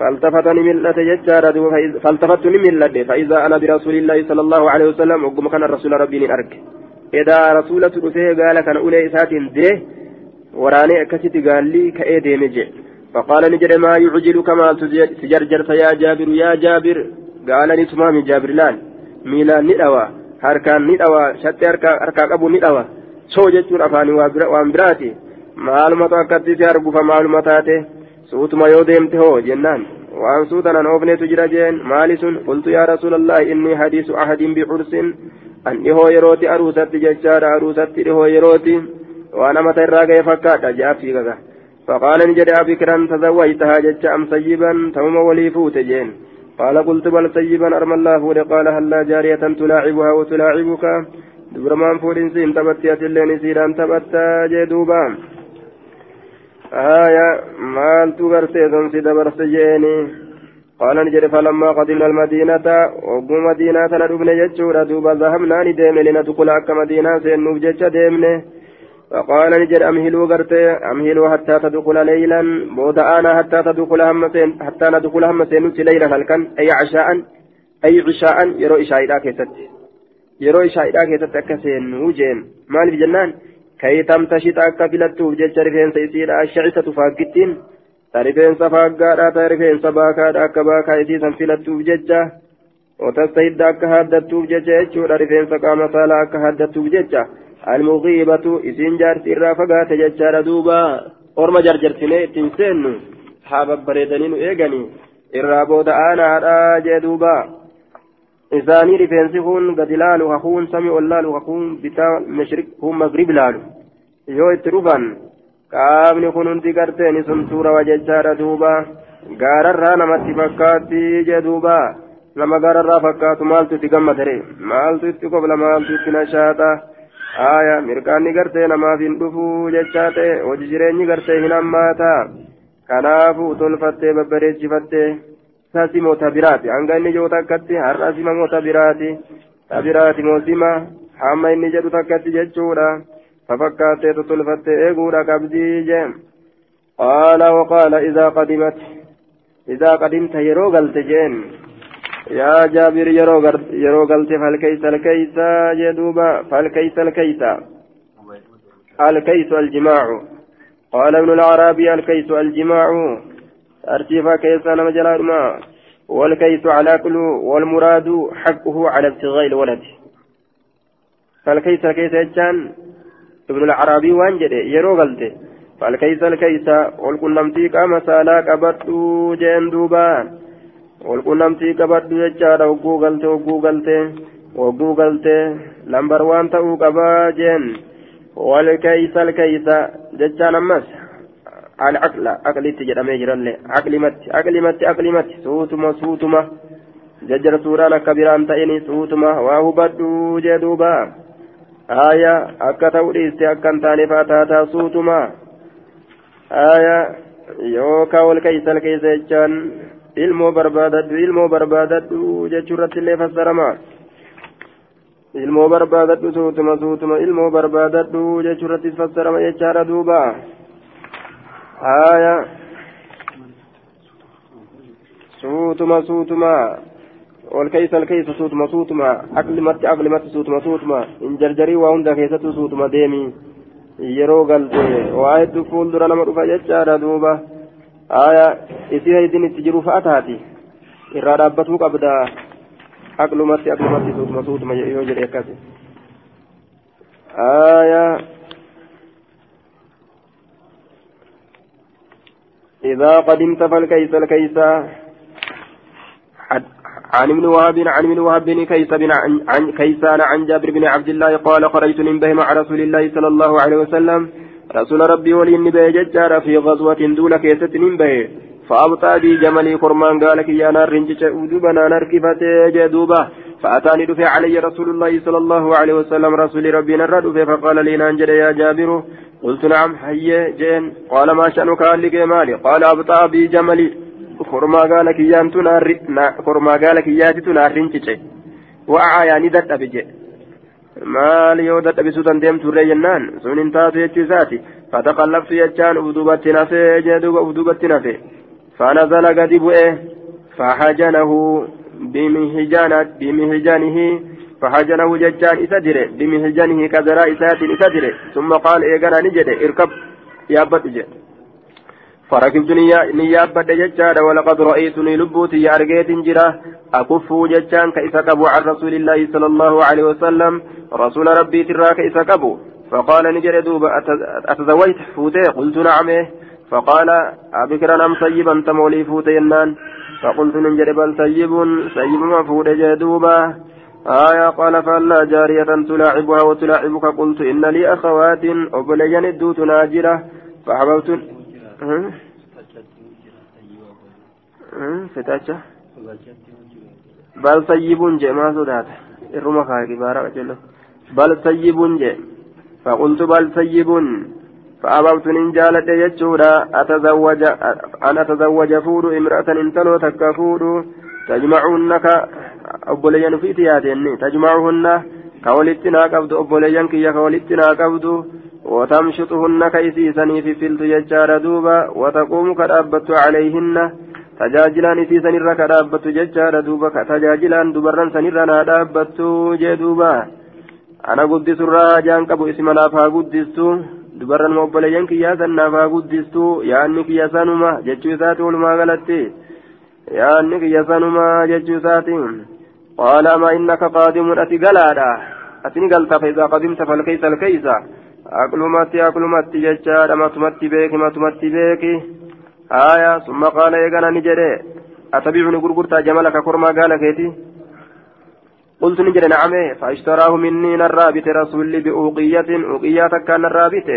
فالتفتني ملة ججارة فالتفتني ملة فإذا أنا برسول الله صلى الله عليه وسلم وقم كان الرسول ربي أرك إذا رسولة رسيه قال كان أولي إسات ديه وراني أكست قال لي كأيدي مجي فقال نجد ما يعجل كما تجرجرت يا جابر يا جابر قال لي تمام جابر لأن ميلان ندوى هركان ندوى شتى هركا أبو ندوى soo jechuun afaanii waan biraati maalumatu akkatti si argufa maaluma taate suutuma yoo deemte hoo jennaan waan suutanan oofneetu jira jeen maali sun qultu yaa rasuulallahi inni hadiisu ahadiin bicursin an dhihoo yerooti aruusatti jechaadha waan amata irraa ga'e fakkaadha jaafii gaga فقال نجد أبكرا تزوجتها جج أم سيبا توم ولي فوت جين قال قلت بل سيبا أرمى الله قال هلا جارية تلاعبها وتلاعبك atilleen isiidhaan taphattaa jee duuba aya maaltu gartee sonsi dabarse jeeni qaala ni jedhe falammaa qadimna almadiinata ogguu madiinaa tana dhufne jechuudha duuba zahabnaa ni deemne linadkula akka madiinaa seennuuf jecha deemne فقال نجد أمهلوا قرتي أمهلوا حتى تدخل ليلا بود أنا حتى تدخل هم سين حتى ندخل هم سينوت ليلا هل كان أي عشاء أي عشاء يرو إشاء كيست yeroo ishaadhaa keessatti akka seennuu jeen maaliif jennaan kayitam tashita akka filattuuf jecha rifeensa isiidha ashacisatu faaggittiin ta rifeensa faaggaadha ta rifeensa baakaadha akka baakaa isiisan filattuuf jecha otastahidda akka haaddattuuf jecha jechuudha rifeensa qaama saalaa akka seennu haa babbareedanii nu eeganii irraa booda aanaadha jee duubaa isaanii rifeensi kun gadi laalu hakuun samii ol laalu hakuun bitaa mashriq kun magrib laalu yoo itti dhufan qaamni kun hundi garteeni sun tuurawa jechaadha duuba gaararraa namatti fakkaatti jee duuba nama gaararraa fakkaatu maaltu itti gammadare maaltu itti kobla maaltu itti nashaaxa aya mirqaanni gartee namaaf hin dhufu jechaa ta'e hojii jireenyi gartee hin hammaata kanaafu tolfattee babbareechifattee sasi moota biraati hanga inni jiru takkatti har'a sima moota biraati ta biraati moo sima hamma inni jedhu takkatti jechuudha fafakkaatee totolfattee eeguudha qabdii jee qaala waqaala idaa qadimat idaa qadimta yeroo galte jeen jaabir yeroo galte falkeysa alkeysa jee duuba falkeysa alkeysa الكيس. الجماع قال ابن العربي الكيس الجماع أرتيفا كيسا نما جلال ما. والكيس على كل والمراد حقه على ابتغاء الولد. فالكيس الكيس يجان. ابن العربي وانجد يرو غلطه فالكيس الكيس. والكنمتي قام سالا قبطو جين دوبان. walqunnamtii qabadhu jechaadha hogguu galtee hogguu galtee hogguu galtee lambar waan ta'uu qabaa jeen. Walkeeysa alkeeysa jechaan ammas alcaqla aqlitti jedhamee jirallee. Aqlimatti aqlimatti aqlimatti suutuma suutuma. Jajjarsuudhaan akka biraan ta'ini suutuma waa hubadhu jee duuba. Aaya akka ta'u dhiiste akka hin taaneefaa taataa suutuma. Aaya yoo kaa walkeeysa alkeeysa jechaan ilmoo barbaadadhu ilmoo barbaadadhu jechuurratti illee fassarama ilmoo barbaadadhu suutuma suutuma ilmoo barbaadadhu jechuurratti fassarama jechaadha duuba haya suutuma suutuma ol keeysa ol keeysa suutuma suutuma aqlimatti aqlimatti suutuma suutuma hin jarjarii waa hunda keessattuu suutuma deemi yeroo galte waa hedduu fuuldura nama dhufa jechaadha duuba aya isii haydin itti jiru fa'a taati irraa dhaabbatuu qabda. Aqlumatti aqlumatti suutuma suutuma yoo jedhe akkas aya. إذا قدمت فالكيس الكيس عن ابن وهب عن ابن وهب بن كيس بن عن كيسان عن جابر بن عبد الله قال خرجت من به مع رسول الله صلى الله عليه وسلم. رسول ربي ولي به ججار في غزوة دون كيسة به فأبطى بي جملي قرمان قال كي يا نار رنجش ودوبنا نركفت جدوبة فأتاني دفع علي رسول الله صلى الله عليه وسلم رسول ربي نرد فقال لي نانجر يا جابر. قلت نعم حي جين قال ما شأنك قال لك مالي؟ قال أبطى بي جملي. خرما قال كي يانتو نار خرما قال كي ياتي نار رنجش وأعياني دت أبجي maal yoo dadhabisuu dandeemtu irree jennaan sun hin taatu jechuu isaati fataqallabtu jechaan ufdubatti nafee jee duuba ufdubatti nafe fanazala gadi bu'e fahajanahu bimihijanihi fahajanahu jechaan isa dire bimihijanihi kazaraa isaatiin isa dire summa qaal eegana ni jedhe irkab yaabbadhu jedhe فركبت نيابة ججارة ولقد رأيتني لبوتي أرجيت جرا أكفو ججان كإسكبو عن رسول الله صلى الله عليه وسلم رسول ربي ترى كإسكبو فقال نجر دوبا أتزوجت فوتي قلت نعم فقال أبكرا أم سيبا تمولي فوتي ينان فقلت نجر بل سيب سيب مفود جدوبا آية قال فلا جارية تلاعبها وتلاعبك قلت إن لي أخوات أبليان الدوت ناجرة فحببت fitaacha bal sayyibuun jee maa sodaata irruma kaaki baara qacello bal sayyibuun jee faqultu bal sayyibuun فأبوت إن جالت يجودا. أتزوج أن أتزوج فود امرأة إن تلو تكفود تجمعونك أبوليان في تياتين تجمعهن كولتنا قبض أبوليان كي كولتنا قبض وتمشطهن كيسيسني في فلت يجار دوبا وتقوم كدابت عليهن duuba tajaajilaan dubarran sanirra naa dhaabbattu jee duuba ana guddisurraa jaan qabu isi manaaf haa guddistu dubarran ma obboleeyyan kiyyaa sannaaf haa guddistu yaanni kiyya sanuma jechuu isaati walumaa galatti yaanni kiyya sanuma jechuu isaati qaala ama innaka qaadimun ati galaadha ati ni galta faidaa qadimta falkeeysa alkeeysa aqlumatti aqlumatti jechaadha. Matumatti beeki matumatti beeki. آية ثم قال إيقنا نجري أتبعني غرغرتا جملك كرما قال كيتي قلت نجري نعم فاشتراه مني الرابط رسول بأوقية أوقية كان الرابط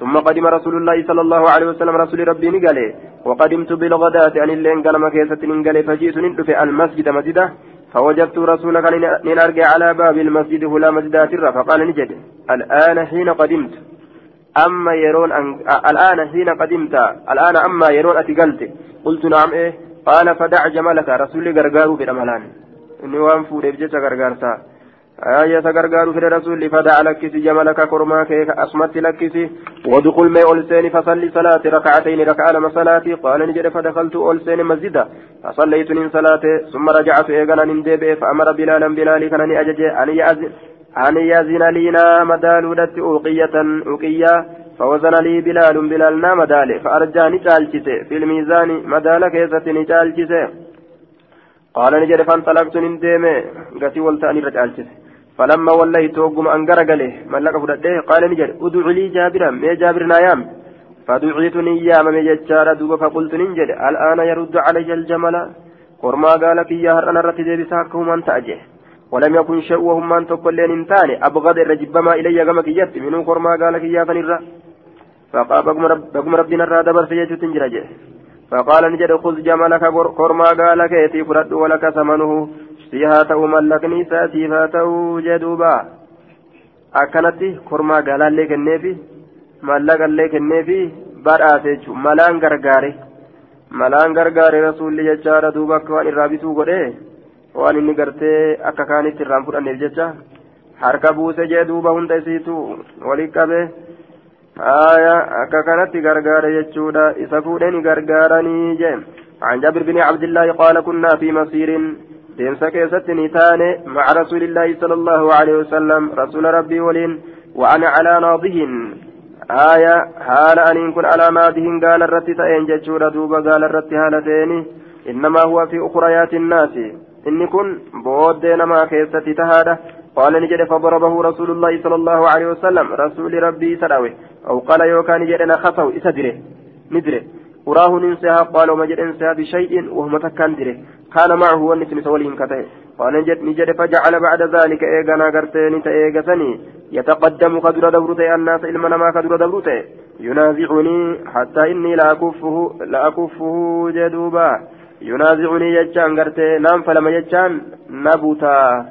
ثم قدم رسول الله صلى الله عليه وسلم رسول ربي نقالي وقدمت بالغداة عن اللين قال ما كيست فجئت ندفع المسجد مسجده فوجدت رسولك نرجع على باب المسجد هلا مسجدات فقال نجد الآن حين قدمت. أما يرون أن... الآن حين قدمت. الآن أما يرون أتقلت قلت. نعم إيه. قال فدع جملك رسول غرغارو في رملان إني وان فود بجت غرغارتا آية غرغارو في رسول فدع لكسي جملك كرماك أصمت لكسي ودخل ما أولسين فصلي صلاة ركعتين ركع لما صلاتي قال نجد فدخلت أولسين مسجدا فصليت من صلاتي ثم رجعت إيغانا نندب فأمر بلالا بلالي كان أججي أن يأذن أن يزن لينا مدال ودت أوقية أوقية فوزن لي بلال بلال نا مدال فأرجاني تالجته في الميزان مدال كيستني تالجته قال نجد فانطلقت ننديمي قتي والتاني رجالجته فلما وليت وقم أنقر قاله ملك فرده قال نجد ادع لي جابرا ما جابر نايام. فدعيت نيام من ججار دوب فقلت ننجد الآن يرد علي الجمل؟ kormaa gaala kiyyaa har'an irratti deebisaa akka humaan ta'a jee ولم يكن شيء وهم أن تقولين إنتاني أبغض الرجبما إلي كما كيت منو كرما قال كيا فنرا فقال بقم ربنا الرا دبر سيجو تنجرجه فقال نجد خذ جملك كرما قال كيتي فرد ولك ثمنه. فيها تو ملكني ساتي فاتو جدوبا akkanatti kormaa gaalaallee kenneefi maallaqallee kenneefi badhaase jechuun malaan gargaare malaan gargaare rasuulli jechaadha duuba akka waan irraa bituu godhe waan inni gartee akka kaanitti irraan fudhanneef jecha harka buuse jee duuba hunda isiitu walii qabe haya akka kanatti gargaare jechuudha isa fuudheni gargaaranii jee عن جابر بن عبد الله قال كنا في مسير deemsa keessatti ni taane maca rasuulillaahi sala allahu alaihi wasalam rasuula rabbii waliin وأنا على ناضهن آية حال أن كن على ناضهن قال الرت تأين جتشورا دوبا قال الرت هالتين إنما هو في أخريات الناس إن كن بود ما كيستي تهاده قال نجد فضربه رسول الله صلى الله عليه وسلم رسول ربي سراوي أو قال يوكا نجد نخصه إسدره ندره وراه ننسها قال وما جد انسها بشيء وهم تكندره كان معه ونسم سولين كته قال نجد نجد فجعل بعد ذلك إيغانا غرتين تإيغسني. يتقدم قدر دبرته الناس علما ما قدر دبرته ينازعني حتى إني لا اكفه لا أكفه جدوبا. ينازعني يجان غرتي نام فلما يجان نبوتا.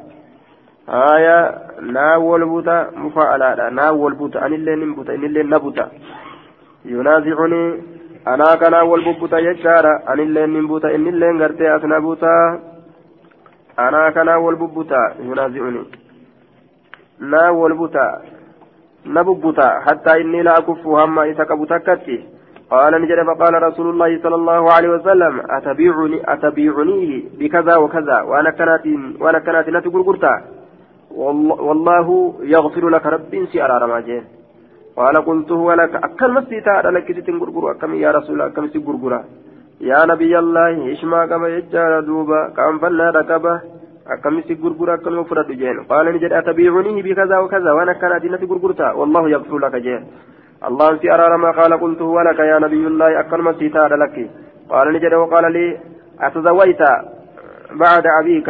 آية ناول بوتا مفاعلة. ناول بوتا أن اللي نبوتا أن اللي نبوتا. ينازعني jechaadha anillee nin buta innillee gartee as na buta anaa kanaa wal bubbuta yunaazi'uni naa wal buta na bubbuta hattaa inni la akuffu hamma isa qabu takkatti قال نجد فقال رسول الله صلى الله عليه وسلم أتبيعني أتبيعنيه بكذا وكذا وأنا كانت وأنا كانت لا تقول والله يغفر لك رب سيارة رماجين قال قلت هو لك أكل مسيتا لك تنقرقر أكم يا رسول أكم سيقرقر يا نبي الله إشما كما يجار دوبا كم فلا ركبه أكم سيقرقر أكم مفرد جين قال نجد أتبيعنيه بكذا وكذا وأنا كان أدينة قرقرتا والله يغفر لك جين الله في أرار ما قال قلت هو لك يا نبي الله أكل مسيتا لك قال نجد وقال لي أتزويت بعد أبيك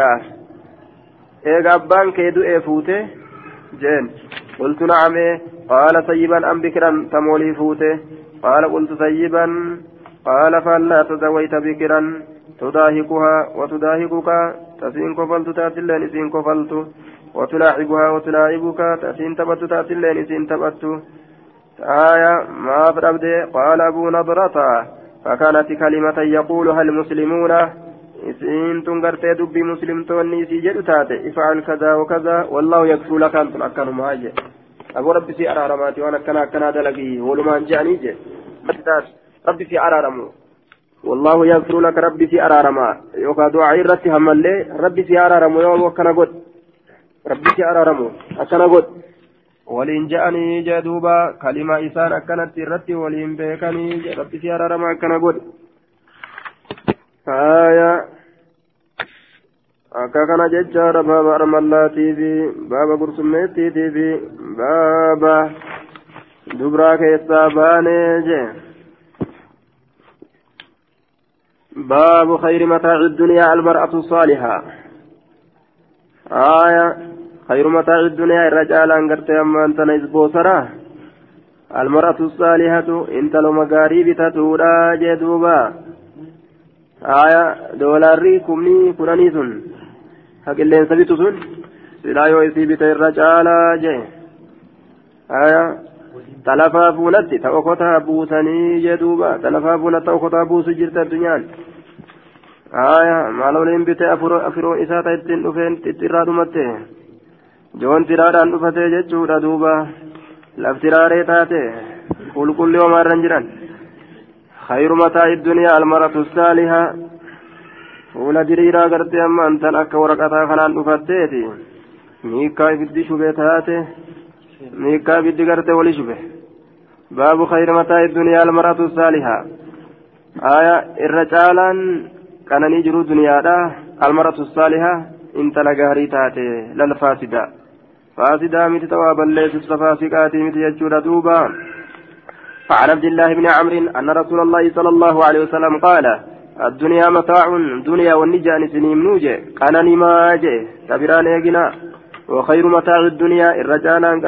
إيه أبان كيدو إيه فوته جين قلت نعم إيه قال طيبا أم بكرا تمولي فوته. قال قلت طيبا. قال فلا تزويت بكرا. تداهكها وتداهكك. تسين كفلت تأتلين سين كفلت. وتلاعبها وتلاعبك. تسين تبت تأتلين سين تبت. آية ما فربد قال أبو نضرة فكانت كلمة يقولها المسلمون isiin tun gartee dubbii muslimtoonni isii jedhu taate ifa'al kadaa wakadaa wallahu yakfuu lakaan tun akkanumaa aboo rabbi si araaramaati waan akkana akkanaa dalagii walumaan je'anii je rabbi si araaramu. والله يغفر لك ربي في أرارما يوكا دعاء رتي همالي ربي في أرارمو يوم وكنا قد ربي في أرارمو أكنا قد ولين جاءني جدوبا كلمة إسان أكنت رتي ولين بيكني ربي في أرارما أكنا قد آية akka kana jechaadha baaba armallaatii fi baaba gursummeettiitii fi baaba dubraa keessaa baanee jee. باب خير متاع الدنيا المرأة الصالحة آية خير متاع الدنيا الرجال أنقرت أما أنت نزبوسرة المرأة الصالحة انت لو مقاريب تتورا جدوبا آية دولاري كمني كناني سن haqilleensa bitu sun silaa yoo isii bita irra caalaa jee haya talafaa fuunatti ta okotaa buusanii jee duuba talafaa fuunatti ta okotaa buusu jirta addunyaan haya maal waliin bite afiroon isaa ta ittiin dhufeen itti irraa dhumatte joon tiraadhaan dhufate jechuudha duuba laftiraaree taate qulqulli homaarran jiran خير متاع الدنيا المرأة الصالحة fuula diriiraa gartee amma antan akka waraqataa kanaan dhufatteeti miikkaa ibiddi shube taate miikkaa ibiddi gartee wali shube baabu khayri mataa duniyaa almaratu saalihaa aya irra caalaan qananii jiru duniyaadha almaratu saalihaa intala gaarii taate lal faasidaa faasidaa miti tawaa balleessifsa faasiqaatii miti jechuudha duuba فعن عبد الله بن عمرو أن رسول الله صلى الله عليه وسلم قال الدنيا متاع دنيا والنجان سنين نوجه. قناني ما جه. تبران يجنا. وخير متاع الدنيا الرجال أن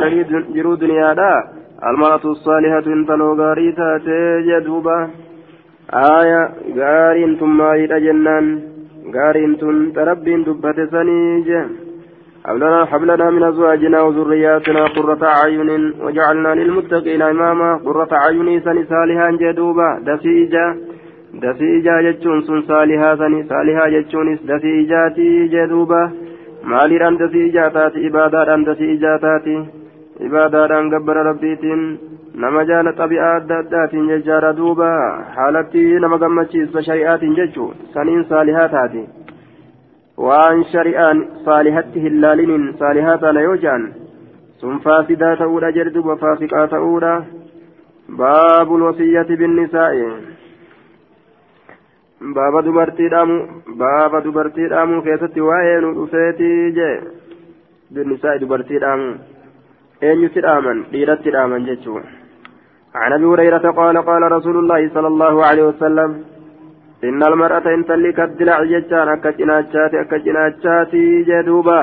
جرو دنيا دا. المرأة الصالحة انتلو غاري تاتي جدوبا. آية غارين ثم إلى جنان. غارين تن تربين دبت سنيجه حبلنا حبلنا من أزواجنا وذرياتنا قرة أعين. وجعلنا للمتقين إماما. قرة أعين سن صالحا جدوبا. dasii ijaa jechuun sun saalihaa sani saalihaa jechuunis dasii ijaatii jedhuuba maaliidhaan dasii ijaa taati? Ibaadaadhaan dasii ijaa taati. Ibaadaadhaan gabbara rabbiitiin nama jaala xabi'aa adda addaatiin jechaadha duuba. Haalatti nama gammachiisa shari'aatiin jechuu saniin saalihaa taati. Waan shari'aan saalihatti hin laaliniin saalihaa taana yoo jaan sun faasidaa ta'uudha jedhu duuba faasiqaa ta'uudha. Baabul wasiyyati binnisaa'i. baaba dubartii dhaamu baaba dubartii dhaamuu keessatti waa'ee nu dhufeeti jee binnisaa'i dubartii dhaamu eenyutti dhaaman dhiiratti dhaaman jechuudha عن ابي هريره قال قال رسول الله صلى الله عليه وسلم إن المرأة إن تلك الدلع جتان أكا جناتشاتي أكا جناتشاتي جدوبا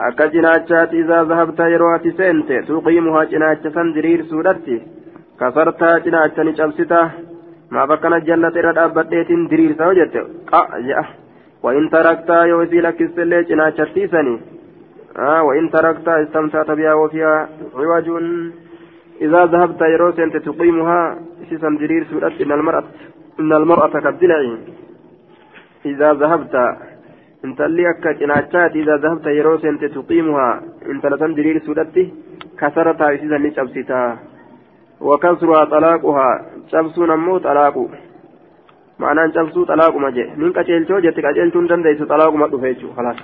أكا جناتشاتي إذا ذهبت يروات سنت تقيمها جناتشا درير سودتي كسرتها جناتشا نجبستا ما بكنا جلة ردابتيت درير سوجت قا وإن تركتها يوزي لك السلة جناتشتي سني آه وإن تركتها استمتعت بها وفيها عوج إذا ذهبت يروس أنت تقيمها سيسا درير سودتي إن المرأة إن المرأة كالدلع إذا ذهبت انت اللي أكا جناتشات إذا ذهبت يروس أنت تقيمها انت لتن درير سودتي كسرتها إذا نشبستا وكسرها طلاقها. شبسون أمو طلاق معنى أن شبسو طلاق ما جاء من كجلتو جت كجلتون دنديس طلاق ما دفيتشو خلاص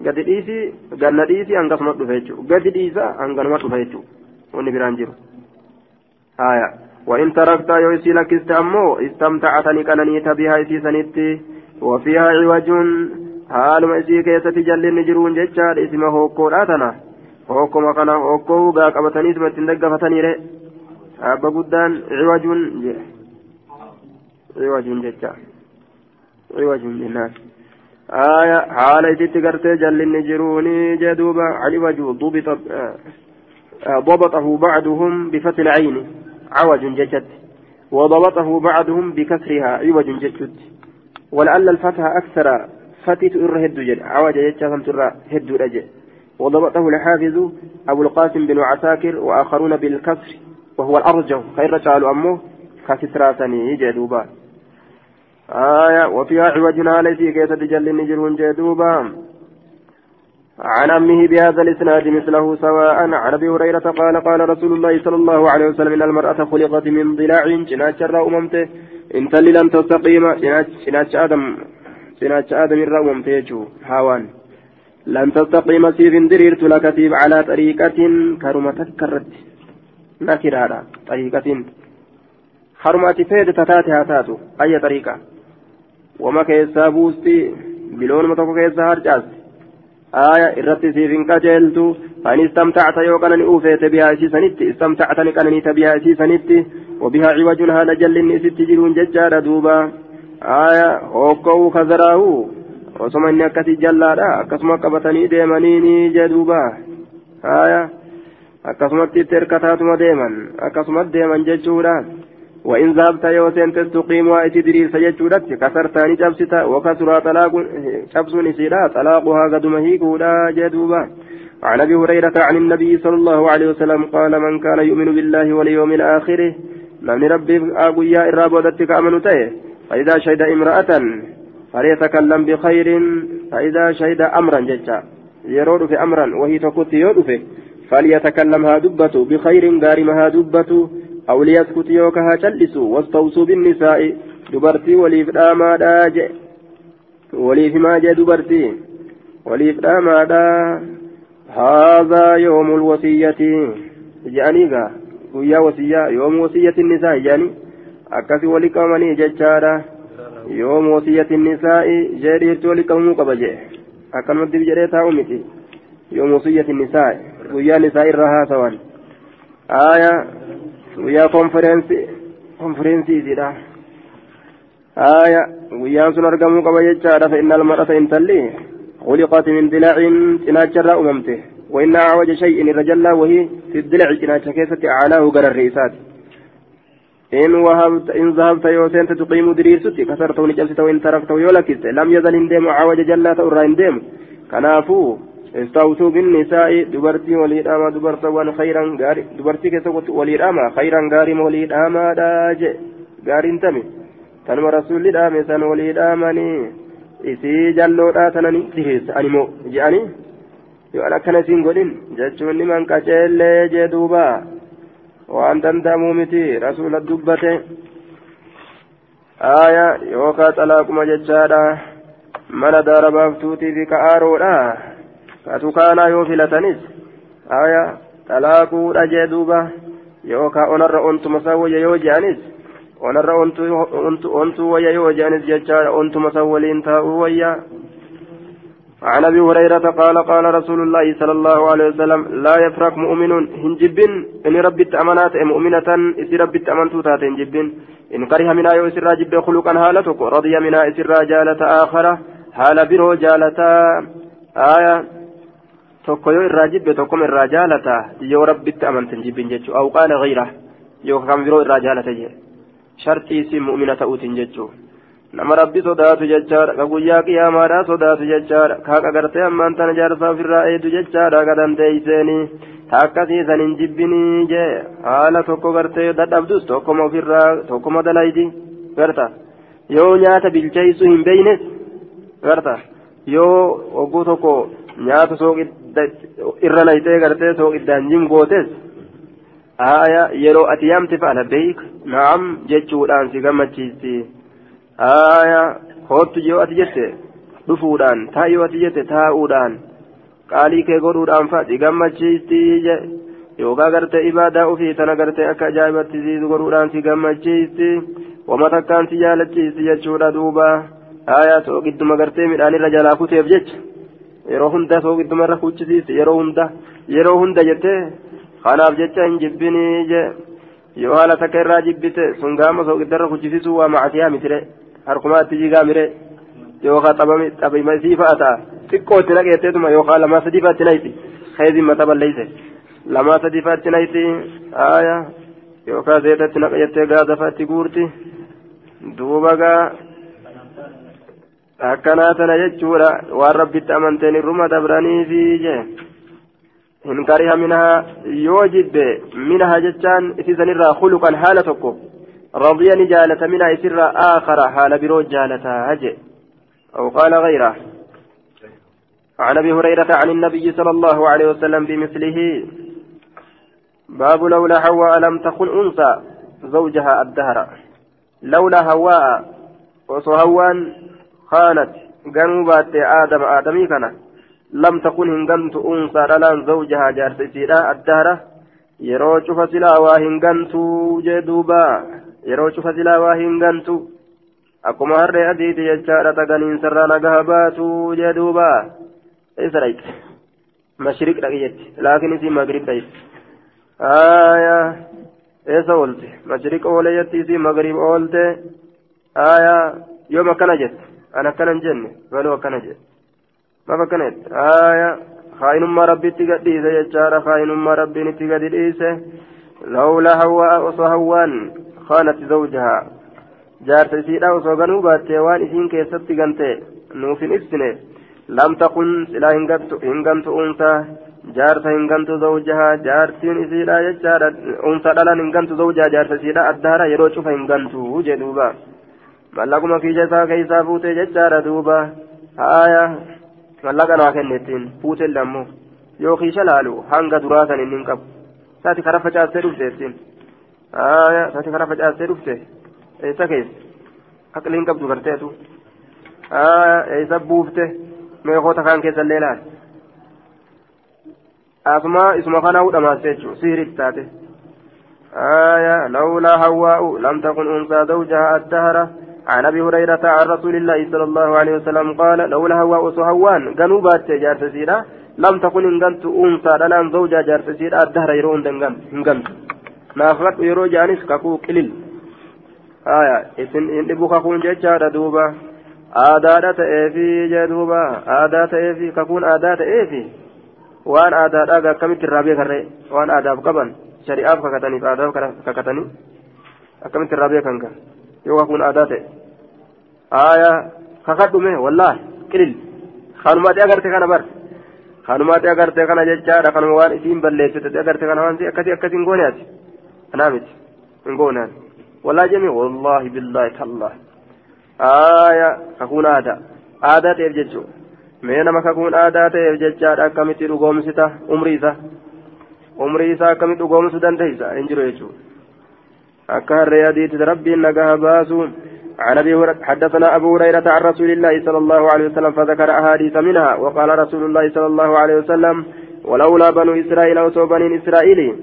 gadi dhiisi ganna dhiisi hangasuma dhufe jechuudha gadi dhiisa hanganuma dhufe jechuudha wanni biraan jiru. Haya وإن تركت يوسي لك استأمو استمتعتني كننيت بها إسي سنتي وفيها عوج حالما إسي كيسة جل نجرون ججال اسمه هوكو راتنا هوكو مكانا هوكو غا قبتني سمت ندق أبا قدان عوج عوج ججال عوج للناس آية حال إسي تقرتي جل نجروني جدوبا عوج ضبط ضبطه بعدهم بفتح العين. عوج ججت وضبطه بعضهم بكسرها. عوج ججت ولعل الفتح أكثر فتت إر هد جد. عوج ججت ترى هد رجل وضبطه الحافظ أبو القاسم بن عساكر وآخرون بالكسر. وهو الأرجح خير قالوا أمه كسراتني جدوبا آية وفيها عوجنا ليس كيف تجل نجر جدوبا عن أمه بهذا الإسناد مثله سواء عن أبي هريرة قال قال رسول الله صلى الله عليه وسلم إن المرأة خلقت من ضلاع جناش أممته إن تلي لم تستقيم جناش آدم جناش آدم الرأممته يجو هاوان لن تستقيم سيف دريرت لك على طريقة كرمة كرت. نكرارا طريقة حرمات فيد تتاتها تاتو أي طريقة؟ وما كيسا بوستي. بلون متوكو كيسا هرجاست آية إرتي سيفين كجلتو فإن استمتعت يوكا أوفيت بها سيسنت استمتعت نكننيت بها سيسنت وبها عوج هذا جل ست جرون ججار دوبا. آية هوكو خزراه osoma inni akkasi jallaadha akkasuma qabatanii deemaniini jedhuuba haya akkasumatti itti hirkataatuma deeman akkasumatti deeman jechuudha وإن ذهبت يوسين تستقيمها إتدرير سيجودت كسرتاني جبستا وكسرها طلاق شبس سيرا طلاقها قد مهيكولا جدوبا عن أبي هريرة عن النبي صلى الله عليه وسلم قال من كان يؤمن بالله واليوم الآخر من ربي أقوياء الرابودتك أمن تيه فإذا شهد امرأة فليتكلم بخير فإذا شهد أمرا ججا يرود في أمرا وهي تكت يرود فليتكلمها دبة بخير قارمها دبة أو ليسكت يوكها جلسوا واستوصوا بالنساء دبرتي وليف داما جي وليف ما جي دبرتي. وليف داما هذا يوم الوصية. جانيغا ويا وصية يوم وصية النساء جاني أكاسي ولكمني ججارا يوم وصية النساء جريرت ولكمو قبجي. أكنمت بجريتها أمتي يوم وصية النساء. ويا نساء الرها سوان آية guyyaa konfereensii konfereensiitiidha آية ويان سن أرقموا قبا يجارة فإن المرأة إن تلي خلقت من ضلع تناجر أممته وإن أعوج شيء الرجل وهي في الضلع تناجر كيسة أعلاه قرى الرئيسات إن وهبت إن ذهبت يوسنت تقيم دريستي كسرت ونجلست وإن تركت ويولكست لم يزل إندم عوج جلات أرى إندم كنافو استوصوا بالنساء دبرتي وليد أما دبرت وان خيرا غاري دبرتي كسوت وليد أما خيرا غاري وليد أما داج غاري انتمي تنم رسول دامي سن وليد isii jalloodhaa tanani dhiheessa animoo je'anii yoo an akkana isiin godhin jechuun niman qaceellee jee duuba waan danda'amuu miti rasuula dubbate aaya yookaa xalaaquma jechaadha mana daara baaftuutii fi ka'aaroodha katukaanaa yoo filatanis aaya xalaaquudha jee duuba yookaa onarra ontuma sawwayya yoo je'anis onarra ontuu wayya yoo je'anis jechaadha ontuma san waliin taa'uu wayya عن ابي هريره قال قال رسول الله صلى الله عليه وسلم لا يفرق مؤمن هنجب ان ربي امانات مؤمنه اس ربي امنتو تات هنجب ان كره منا يسر جب خلقا حالتك رضي منا اسر جالة أخرى حال برو جالة آية tokko yoo irraa jibbe tokkom irraa jaalata yoo rabbitti amantan jibbin jechuu aw qaala gayra yookaan biroo irraa jaalata jee shartii isin mu'mina ta'uutiin jechuu nama rabbi sodaatu jechaadha ka guyyaa qiyaamaadhaa sodaatu jechaadha kaaqa gartee ammaan tana jaarsaa ofirraa eedu jechaadha ka dandeeyseenii ta akkasiisan hin jibbinii jee haala tokko gartee dadhabdus tokkoma ofirraa tokkoma dalaydi garta yoo nyaata bilcheeysu hin beeynes garta yoo hogguu tokko nyaata sooqidda irra laytee gartee sooqiddaan jim gootes aya yeroo ati yaamte fa'ala beeyk naam jechuudhaan si gammachiisti. Aya hoottu yoo ati jette dhufuudhaan taa yoo ati jette taa'uudhaan qaalii kee godhuudhaan fa'a si gammachiisti yookaan gartee ibaadaa ofii tana gartee akka ajaa'ibatti godhuudhaan si gammachiisti. Wama takkaan si jaalachiisti jechuudha duuba. Aya sooqidduma gartee midhaanirra jalaa kuteef jecha yeroo hunda sooqidduma irra kuchisiisti yeroo hunda yeroo hunda jettee kanaaf jecha hin jibbinii je yoo haala takka irraa jibbite sun gaama sooqiddarra kuchisiisuu waa macasiyaa mitire harkumaatti jigaa mire yookaan xabima isii fa'a ta'a xiqqoo itti naqeetteetuma yookaan lamaa sadii fa'a itti nayti keezii mata balleeyse lamaa sadii fa'a itti nayti aaya yookaan zeeta itti naqa jettee gaasa fa'a itti guurti duuba gaa akkanaa tana jechuudha. Waan rabbitti amanteen irruma dabraniifi jee. إن كره منها يوجب منها جتان إذن الرا خلقا حالتك رضي نجالة منها إسر آخر حال برو جالة هجي أو قال غيره عن أبي هريرة عن النبي صلى الله عليه وسلم بمثله باب لولا حواء لم تكن أنثى زوجها الدهر لولا هواء وصهوان خانت قنوبات آدم آدمي كانت لم تكن هنغنت أنثى لأن زوجها جارت سيدا الدهرة yeroo cufa silaa waa hin gantuu jee duuba yeroo cufa silaa waa hin gantu akkuma harree adiiti jechaadha taganiinsarraa nagaha baatu jee duuba isa dhayxe mashriq dhaqi jetti laakiin isii magrib dhayxe aya eessa oolte mashriq oole jetti isii magrib oolte aya yoom akkana jette hin jenne baluu akkana jette maaf akkana jette aya خاينما ربي تقديس يجار خاينما ربي تقديس لولا هواء وصهوان خانت زوجها. جارت سيدا وصوغنو باتي وان إسين كيست غنتي نوفين ابسنه لم تكن سلا هنغنت أنثى. جارت هنغنت زوجها. جارتين سيدا يجار انثى دلان هنغنت زوجها. جارت سيدا الدهر يرو شوف هنغنتو جدوبا مالكما في جسا كيسا فوتي ججار دوبا آية fuutellee ammoo yoo kiisha laalu hanga duraa san inni hin qabu saati kara facaastee dhufte jettiin saati kara facaastee dhufte eessa keessa aqliin qabdu garteetu eessa buufte meeqoota kaan keessallee laal asuma isuma kana hudhamaaste jechuun sihiritti taate لولا هواء لم تكن أنثى زوجها الدهر عن ابي هريره عن رسول الله صلى الله عليه وسلم قال لولا هواء صهوان قالوا بات جارت سيدا لم تكن انغنت انثى لأن زوجها جارت سيدا الدهر يرون انغنت نافقت يرو جانس كاكو قليل isin hin dhibu kakuun jechaadha duuba aadaadha ta'eefi jee duuba aadaa ta'eefi kakuun aadaa ta'eefi waan aadaadhaa akkamitti irraa beekarree waan aadaaf qaban shari'aaf kakataniif aadaaf kakatanii akkamitti irraa beekan ka yoo kakuun aadaa ta'e agarte kana bar kanumaati agarte kana jechaadha kanuma waan isiin balleessite agarte kana waan akkasii akkasiin goone ati anaa miti hin goone ati wallaahi jemi wallaahi billaahi tallaahi aya kakuun aadaa aadaa ta'eef jechuudha mee nama kakuun aadaa ta'eef jechaadha akkamitti dhugoomsita umrii isaa umrii isaa akkamitti dhugoomsuu dandeeysa hin jiru jechuudha akka عن أبي حدثنا أبو هريرة عن رسول الله صلى الله عليه وسلم فذكر أحاديث منها وقال رسول الله صلى الله عليه وسلم ولولا بنو إسرائيل وصو بني إسرائيل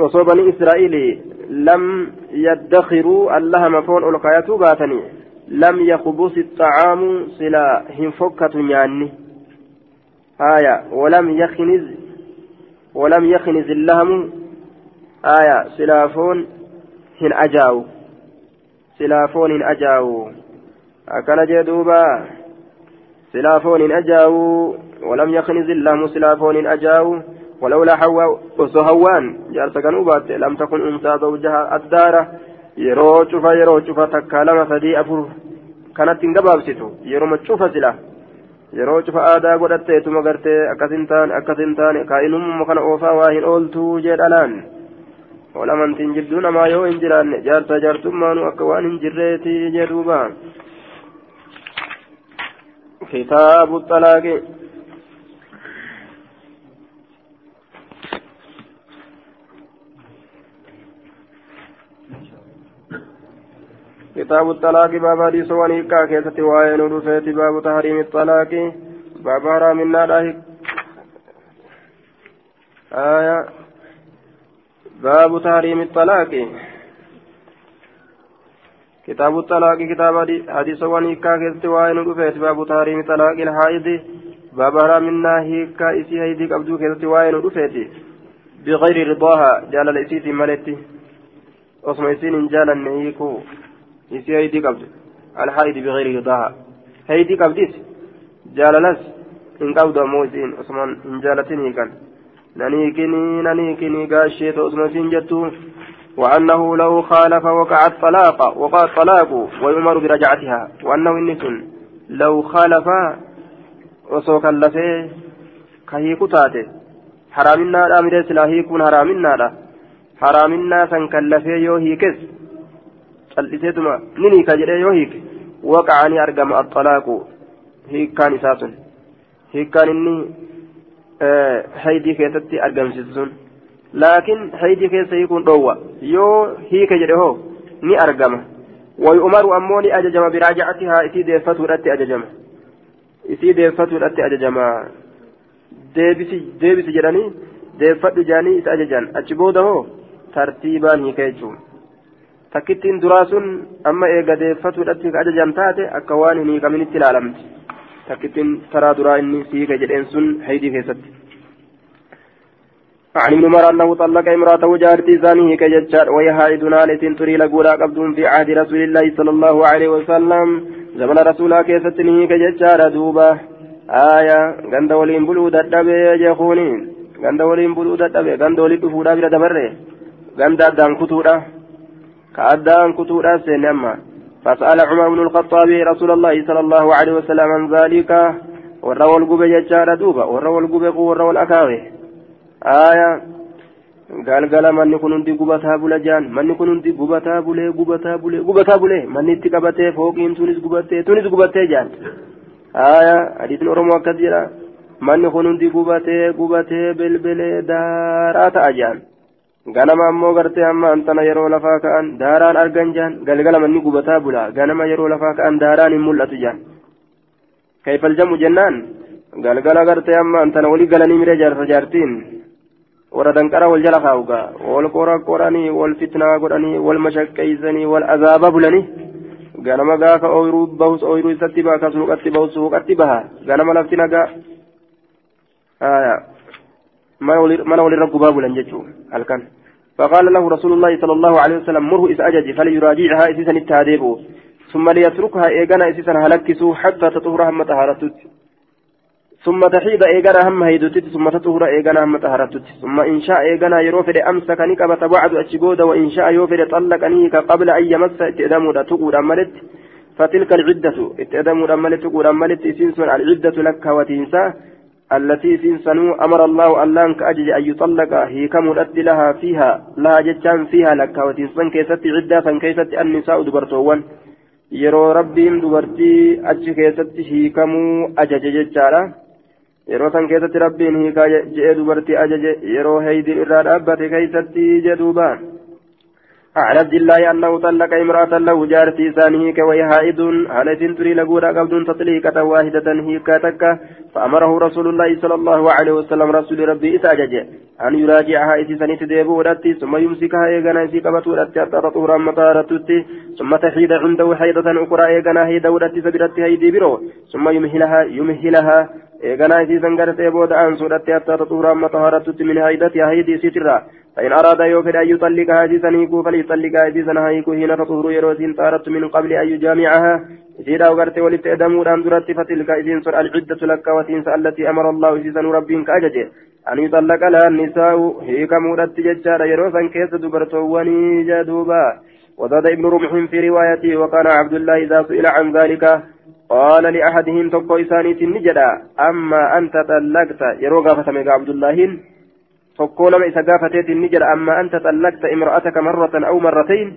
وصو بني إسرائيل لم يدخروا اللهم فون القياتو باتني لم يخبص الطعام سلا هنفكة يعني آية ولم يخنز ولم يخنز اللهم آية سلافون هن أجاو. سلافون هن أجاو أكن جدوبا سلافون هن أجاو ولم يخنز اللهم سلافون هن أجاو ولولا حواء وسهوان جارت كنوبات لم تكن أنثى زوجها الدار yeroo cufa yeroo cufa takka lama sadii afur kanatti hin gabaabsitu yeroo cufa sila yeroo cufa aadaa godhatteetuma gartee akkasin taane akkasin taane kaa'inumma kana oofaa waa hin ooltuu jee dhalaan namaa yoo hin jiraanne jaarsa jaartummaanu akka waan hin jirreeti jee duuba kitaabu xalaaqi كتاب الطلاق باب حديث ونيكا كيست وائن رفيت باب تحريم الطلاق باب حرام النار آية باب تحريم الطلاق. كتاب الطلاق كتاب حديث ونيكا كيست وائن رفيت. باب تحريم طلاق الحائض. باب حرام الناهيك إسي هيدي قبدو كيست وائن رفيت. بغير رضاها جال الإسيتي ملتي. osuma isiin hin jaalanne hiikuu isii haydii qabdu alhaayidi bigayri ridaaha haydii qabdis jaalalas hin qabdu ammoo isiin osuma hin jaalatin naniikinii gaasheeto osuma isiin jettu وأنه لو خالف وقع الطلاق وقع الطلاق ويؤمر برجعتها وأنه إنس لو خالف وسوك اللفه كهيكو تاتي حرامنا لا مدرس لا هيكون حرامنا لا حرامنا سنكلفه يو هيكس cal'iseetuma ni niika jedhee yoo hiike waqacanii argama axalaaqu hiikkaan isaa sun hiikkaan inni haydii keessatti argamsiisu sun laakiin haydii keessa hiikuun dhoowwa yoo hiike jedhe hoo ni argama ويؤمر أموني أججم براجعتها إسي ديفتو رتي أججم إسي ديفتو رتي أججم ديبسي ديبسي جراني ديفتو جاني إس أججان أجبوده ترتيبان هيكيجون takkittiin duraa sun amma eegadeeffatuudhatti ka ajajan taate akka waan hin hiikaminitti ilaalamti taraa duraa inni siika jedheen sun haydii keessatti. عن ابن عمر أنه طلق امرأته جارتي زانه كججار وهي حائض نالة تري لقولا قبض في عهد رسول الله صلى الله عليه وسلم زمن رسولا كيستنه كججار دوبا آية غند ولين بلو ددبي يجخونين غند ولين بلو ددبي غند ولين دفودا بلا دبره غند دان كتودا كأدان كتورا سينما فسأل عمر بن الخطاب رسول الله صلى الله عليه وسلم عن ذلك وروى القبة ججار دوبا وروى القبة وروى الأكاوي. آية. قال قال من يكون عندي قبتها بلا جان من يكون عندي قبتها بلا قبتها بلا قبتها بلا من يتكبته فوق تونس قبته تونس قبته جان. آية. حديث أورمو كثيرا من يكون عندي قبته قبته بلبل دارات أجان ganama ammoo gartee amma antana yeroo lafaa ka'an daaraan argan jaan galgala manni gubataa bula ganama yeroo lafaa ka'an daaraan hin mul'atu jaan kayfal jamu jennaan galgala gartee amma antana walii galanii miree jaarsa jaartiin warra danqara wal jala kaa'ugaa wal qora qoranii wal fitnaa godhanii wal mashaqqeeysanii wal azaaba bulanii ganama gaafa ooyiruu bahus ooyiruu isatti baha ka suuqatti bahus suuqatti baha ganama lafti nagaa mana walirra gubaa bulan jechuun halkan. فقال له رسول الله صلى الله عليه وسلم مره إس أجج فليراجعها إسيسا التهديب ثم ليتركها إيغانا إسيسا هلكسو حتى تطهر هم طهارتت ثم تحيد إيغانا هم هيدتت ثم تطهر إيغانا هم طهارتت ثم إن شاء إيغانا يروفد أمسك نكبة بعد أشبود وإن شاء يوفد طلق نيك قبل أن يمس اتئدمود تقود أملت فتلك العدة اتئدمود أملت تقود أملت إسيسا العدة لك وتنسى التي سنسنو أمر الله ألان كأجج أن يطلق هي كم لها فيها لها جتان فيها لك وتنسن كيست عدة كيست النساء دبرتوان yeroo rabbiin dubartii achi keessatti hiikamuu ajaje jechaadha yeroo san keessatti rabbiin hiikaa je'ee dubartii ajaje yeroo heydiin irraa dhaabbate keessatti jedhuuba عن عبد الله أنه طلق امرأة له جارتي ثانية كوي حائض. هل تنتري لقولا قبض تطليقة واحدة هي كاتك؟ فأمره رسول الله صلى الله عليه وسلم رسول ربي إساجج أن يراجعها إذ سنت ديبو ودتي ثم يمسكها إيغانا إذ قبت ودتي حتى تطهر مطارتتي ثم تحيد عنده حيضة أخرى إيغانا هيدا ودتي سبرتي هيدي برو ثم يمهلها يمهلها إيغانا إذ سنغرت بودا أن سودتي حتى تطهر مطارتتي من هيدتي هيدي سترا فإن أراد يوفد أن يطلق هذه هيكو فليطلق هذه هيكو حين تطهر يروسين طارت من قبل أن يجامعها. إذا وقرت ولت أدمور أن درت فتلك إذن سر العدة لك وتنسى التي أمر الله إذن ربين كأججة. أن يطلق لها النساء هيك مورت ججار يروسا كيس دبرتواني جدوبا وزاد ابن رمح في روايته وكان عبد الله إذا سئل عن ذلك قال لأحدهم تقوى إساني النجدة أما أنت طلقت يروغا فتمك عبد الله. Tokkoo nama isa gaafateetiin ni jedha amma anta xallaqta imra'ataka marratan aw marratain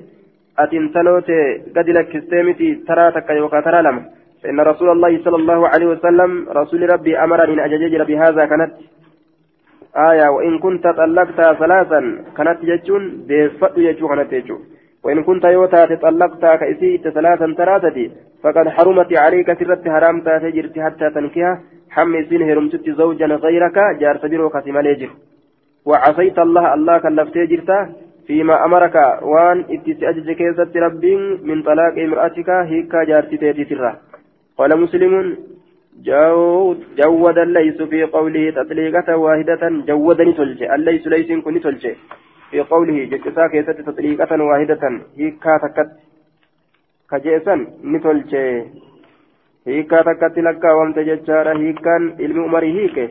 ati intaloote gadi lakkistee miti taraa takka yookaa taraa lama. فإن رسول الله صلى الله عليه وسلم رسول ربي أمرني أن أججر بهذا كانت آية وإن كنت طلقتها ثلاثا كانت يجون بفضل يجو كانت يجو وإن كنت يوتا تطلقتها كإسيت ثلاثا ثلاثة فقد حرمت عليك سرت حرامتها تجرت حتى تنكها حمي سين هرمتت زوجا غيرك جار سبيرو كسم ليجر وعصيت الله الله كلفتي جرتا فيما أمرك. وان اتسأجج كيست ربين من طلاق امرأتك هيكا جارتي تيتي قال مسلم جود الليس في قوله تطليقة واحدة جودني تلجي الليس ليس كن تلجي في قوله جكسا كيست تطليقة واحدة هيكا تكت كجيسا نتلجي هيكا تكت لك وانت ججارة هيكا علم أمري هيكي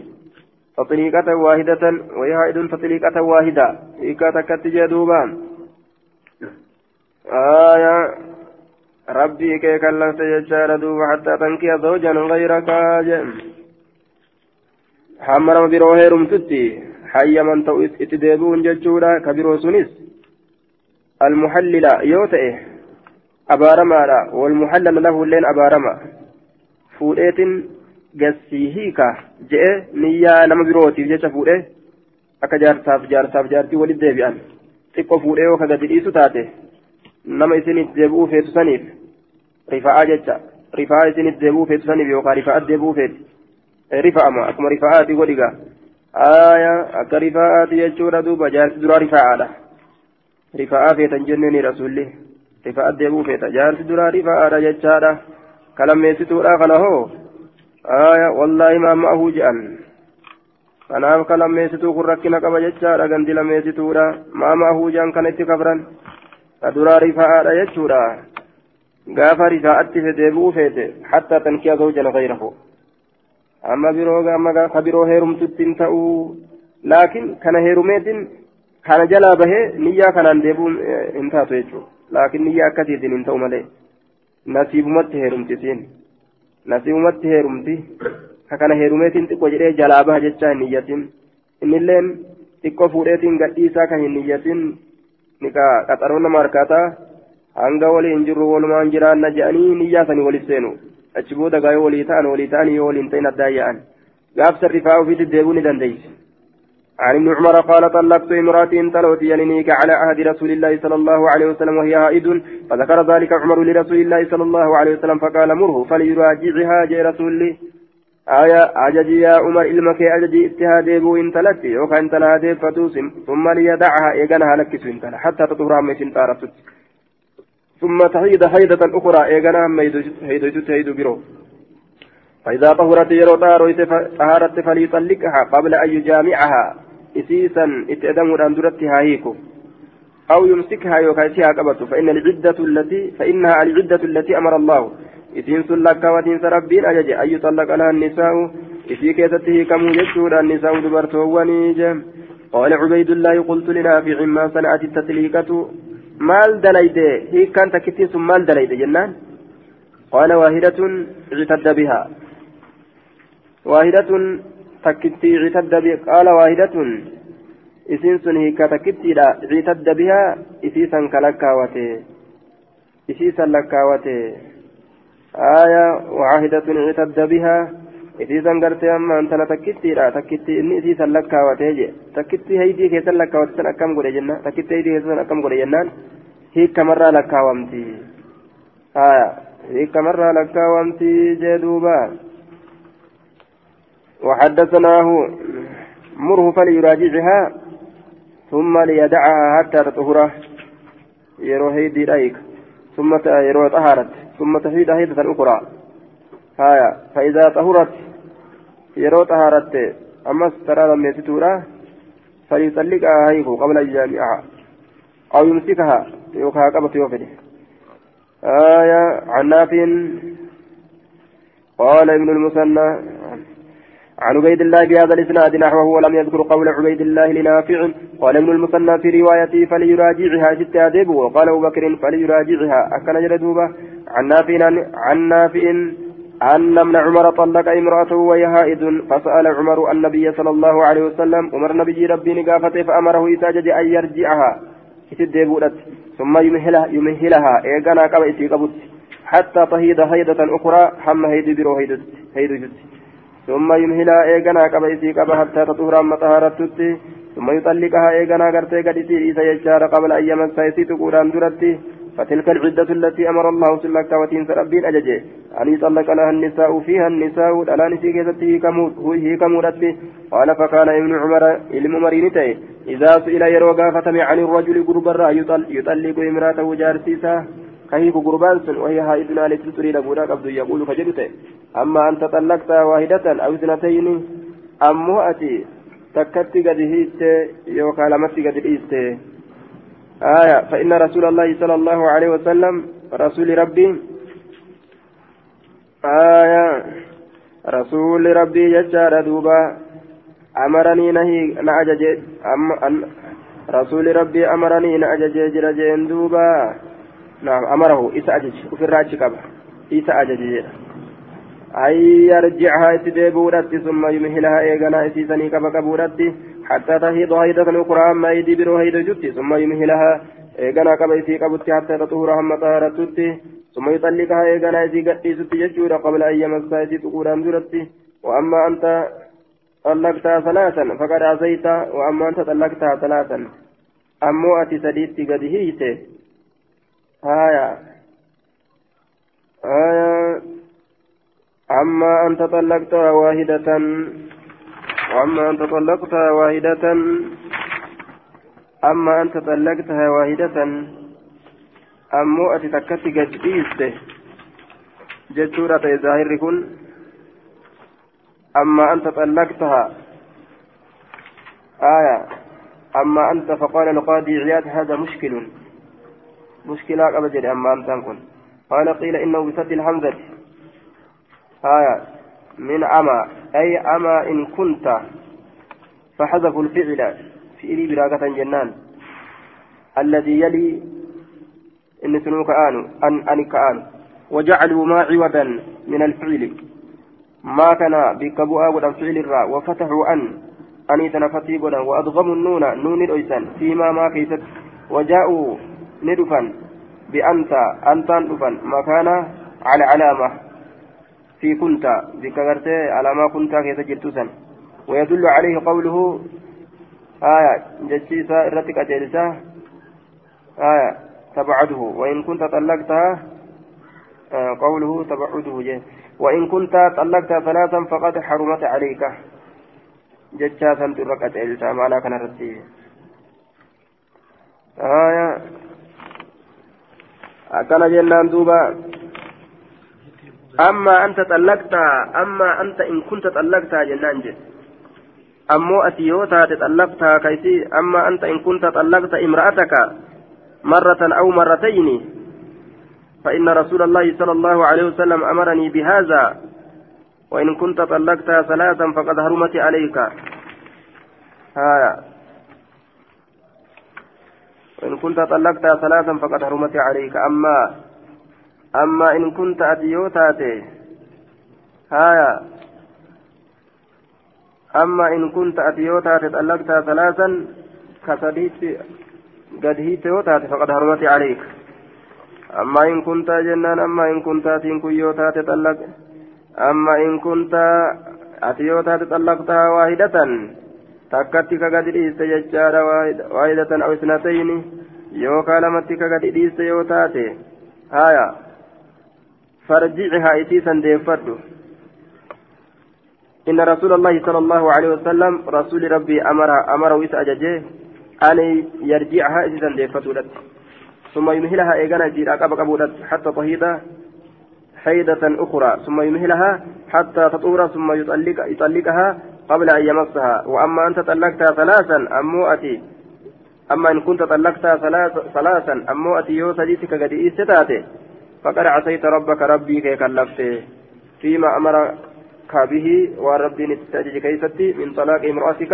تطليقة واحدة وهي حائد تطليقة واحدة. إيكا تكت جدوبان آية. ربي كي كلفت يجار دوب حتى تنكي زوجا غيرك حمرم برو هيرم تتي حي من تو اتديبون ججورا كبرو سنس. المحلل يوتئه أبارما والمحلل له اللين أبارما. فولئة gassii hiika je'e niyyaa nama birootiif jecha fuudhee akka jaarsaaf jaarsaaf jaartii walitti deebi'an xiqqoo fuudhee yoo ka gadi dhiisu taate nama isinitti deebi'uu feetu saniif rifa'aa jecha rifa'aa isinitti deebi'uu feetu saniif yookaan rifa'aat deebi'uu feeti rifa'ama akkuma rifa'aati godhiga aayaa akka rifa'aati jechuudha duuba jaarsi duraa rifa'aadha rifa'aa feetan jenneeni rasuulli rifa'aat deebi'uu feeta jaarsi duraa rifa'aadha jechaadha kalammeessituudha kana hoo آية والله ما معه جأن kanaaf ka lammeessituu kun rakkina qaba jechaadha gandi lammeessituudha maa maahu jaan kan itti kabran ka duraa rifaa'aadha jechuudha gaafa rifaa'atti deebi'uu feete hattaa tankiya zawjana gayrahu amma biroo amma ka biroo heerumtutti hin ta'uu laakiin kana heerumeetiin kana jalaa bahee niyyaa kanaan deebi'uu hin taatu jechuudha laakiin niyyaa akkasiitiin hin ta'u malee nasiibumatti heerumtisiin. Nasiibumatti heerumti kakana heerumeetiin xiqqoo jedhee jalaa baha jecha hin niyyatin innilleen xiqqoo fuudheetiin gadhiisaa kan hin niyyatin nika qaxaroo nama harkaataa hanga waliin jirru walumaan jiraanna jedhanii niyyaa sanii walis seenu achi booda gaa yoo walii ta'an walii ta'an yoo waliin ta'in addaa yaa'an gaafsa rifaa ofiitti deebuu ni dandeessi. عن ابن عمر قال طلقت امرأتي تلوت يلنيك على عهد رسول الله صلى الله عليه وسلم وهي هائد فذكر ذلك عمر لرسول الله صلى الله عليه وسلم فقال مره فليراجعها جاء رسول الله آية أججي يا عمر إلمك أججي اتهادي بو إن تلت يوكا إن تلهادي فتوسم ثم ليدعها إيقنها لك سنتنا حتى تطهر عما سنتارتت ثم تحيد حيدة أخرى إيقنها هيدو تهيدو برو. فإذا طهرت يرو طهرت فليطلقها قبل أن يجامعها. Adamuudhaan duratti haa hiiku. أو يمسكها يوكاسيها قبته فإن العدة التي فإنها العدة التي أمر الله إذن سلك وتنس ربين أجج أن يطلق لها النساء إذن كيسته كم يجور النساء دبرته ونيجم قال عبيد الله قلت لنافع ما صنعت التسليكة مال دليت هي كانت كتيس مال دليت جنان قال واحدة اعتد بها واحدة تكتي اعتد بها قال واحدة sun hiika takkittiidha ciitadda bihaa isiisan ka lakkaawate isiisan lakkaawate aya wacahidatun ciitadda bihaa isiisan gartee ammaan tana takkittiidha takkitti inni isiisan lakkaawate je takkitti haydii keessan lakkaawate san akkam godhe jenna takkitti haydii keessan san akkam godhe jennaan hiikamarraa lakkaawamti aya hiikamarraa lakkaawamti jee duuba وحدثناه مره فليراجعها ثم ليدعها حتى تطهر يرو هيدي رأيك. ثم يرو طهرت. ثم تحيد هيدة أخرى. هايا. فإذا طهرت يرو طهرت. أما ترى لم يتتورا فليطلقها هيكو قبل يجامعها. أو يمسكها. يوكها قبط يوفده. آية عن نافع. قال ابن المثنى. عن عبيد الله بهذا الإسناد نحوه ولم يذكر قول عبيد الله لنافع. قال ابن المثنى في روايته فليراجعها ست أدب وقال أبو بكر فليراجعها. أكن جلدوبة عن نافع عن نافع أن ابن عمر طلق امرأته وهي هائد فسأل عمر النبي صلى الله عليه وسلم أمر نبي ربي نقافته فأمره إساجد أن يرجعها. إتدبولت ثم يمهلها يمهلها. إيقنا قبل حتى تهيد هيدة أخرى حم هيد برو هيد هيد ثم يمهلها إيغانا قبا إسي قبا حتى تطهر أما طهارتت ثم يطلقها إيغانا قرتي قد إسي إيسا يجار قبل أن يمسا إسي تقولان درتي فتلك العدة التي أمر الله سلك وتين سربين أججي. أن يطلق لها النساء فيها النساء الآن نسي كيستي هي كمودتي. قال فكان ابن عمر علم مرينتي إذا سئل يروغا فتمع عن الرجل قربرا يطلق امرأته جارسيسا. كهيك قربان سن وهي هائدنا لتسري لبودا قبض يقول فجدت. أما أنت طلقت واحدة أو اثنتين أمو أتي تكت قد هيت يوكا لمت قد هيت. آية فإن رسول الله صلى الله عليه وسلم رسول ربي آية رسول ربي ججار دوبا أمرني نهي نأجج أم رسول ربي أمرني نأجج جرجين دوبا. نعم أمره. إسا أجج. وفي الراجع كبه إسا أجج. أن يرجعها إتدابورت ثم يمهلها إيغانا إسيسني كبا كبورت حتى تهيض هيدة أخرى أما يدي برو هيدة جت ثم يمهلها إيغانا كبا إسي كبت حتى تطهر هم طهرت ثم يطلقها إيغانا إسي قدي ست ججورا قبل أن يمسها إسي تقوران درت وأما أنت طلقتها ثلاثا فقد عصيت وأما أنت طلقتها ثلاثا. أمو أتي سديت قد هيته. آية. آية. أما أن تطلقت واحدة. وأما أن تطلقت واحدة. أما أن تطلقتها واحدة. أمو أتتكت قد جدورة ظاهر كن. أما أنت طلقتها آية. أما أنت فقال القاضي عياد هذا مشكل. مشكلة قبل أما أنت كن. قال قيل إنه بسد الحمزة آية. من أما. أي أما إن كنت. فحذفوا الفعل. في براقة جنان. الذي يلي. إن سنوك آن أن أن كآن وجعلوا ما عوضا من الفعل. ما كان بكبوء ودم فعل الراء. وفتحوا أن. أني تنفتي وأضغموا النون. نون الأيسان فيما ما كيست. وجاءوا ندفن بأنت أنت دفن مكان على علامة في كنت ذكرت ما كنت كيف جرتسا ويدل عليه قوله آية جتشيسا إرتك أجلسا آية تبعده وإن كنت طلقتها قوله تبعده جه وإن كنت طلقتها ثلاثا فقد حرمت عليك جتشاسا ترك أجلسا معنا كان رتيه آية akkana jennaan duuba amma anta xallaqtaa amma anta in kunta xallaqtaa jennaan jedhe ammoo ati yoo taate xallaqtaa kaysii amma anta in kunta xallaqta imra'ataka مرة أو مرتين فإن رسول الله صلى الله عليه وسلم أمرني بهذا وإن كنت طلقتها ثلاثا فقد هرمت عليك هايا وإن كنت طلقتها ثلاثا فقد هرمت عليك. أما أما إن كنت أتيوتاتي هايا. أما إن كنت أتيوتاتي طلقتها ثلاثا كسديت قد هيتيوتاتي فقد هرمت عليك. أما إن كنت جنان أما إن كنت أتين كيوتاتي أما إن كنت أتيوتاتي طلقتها واحدة. Takkatti ka gadi dhiiste jechaadha waahidatan aw isnatayni. Yookaa lamatti ka gadi dhiiste yoo taate haya farjicihaa isii san deeffadhu إن رسول الله صلى الله عليه وسلم رسول ربي أمر أمره إسأججه أن يرجعها إذا ديفتولت ثم يمهلها إيغانا جير أقب قبولت حتى تهيد حيدة أخرى ثم يمهلها حتى تطور ثم يطلق يطلقها قبل أن يمسها. وأما أنت طلقتها ثلاثا أمو أتي. أما إن كنت طلقتها ثلاثا أمو أتي يو سجيتك قد إيستاتي فقد عصيت ربك ربي كي كلفته. فيما أمرك به وربي نتجج كيستي من طلاق امرأتك.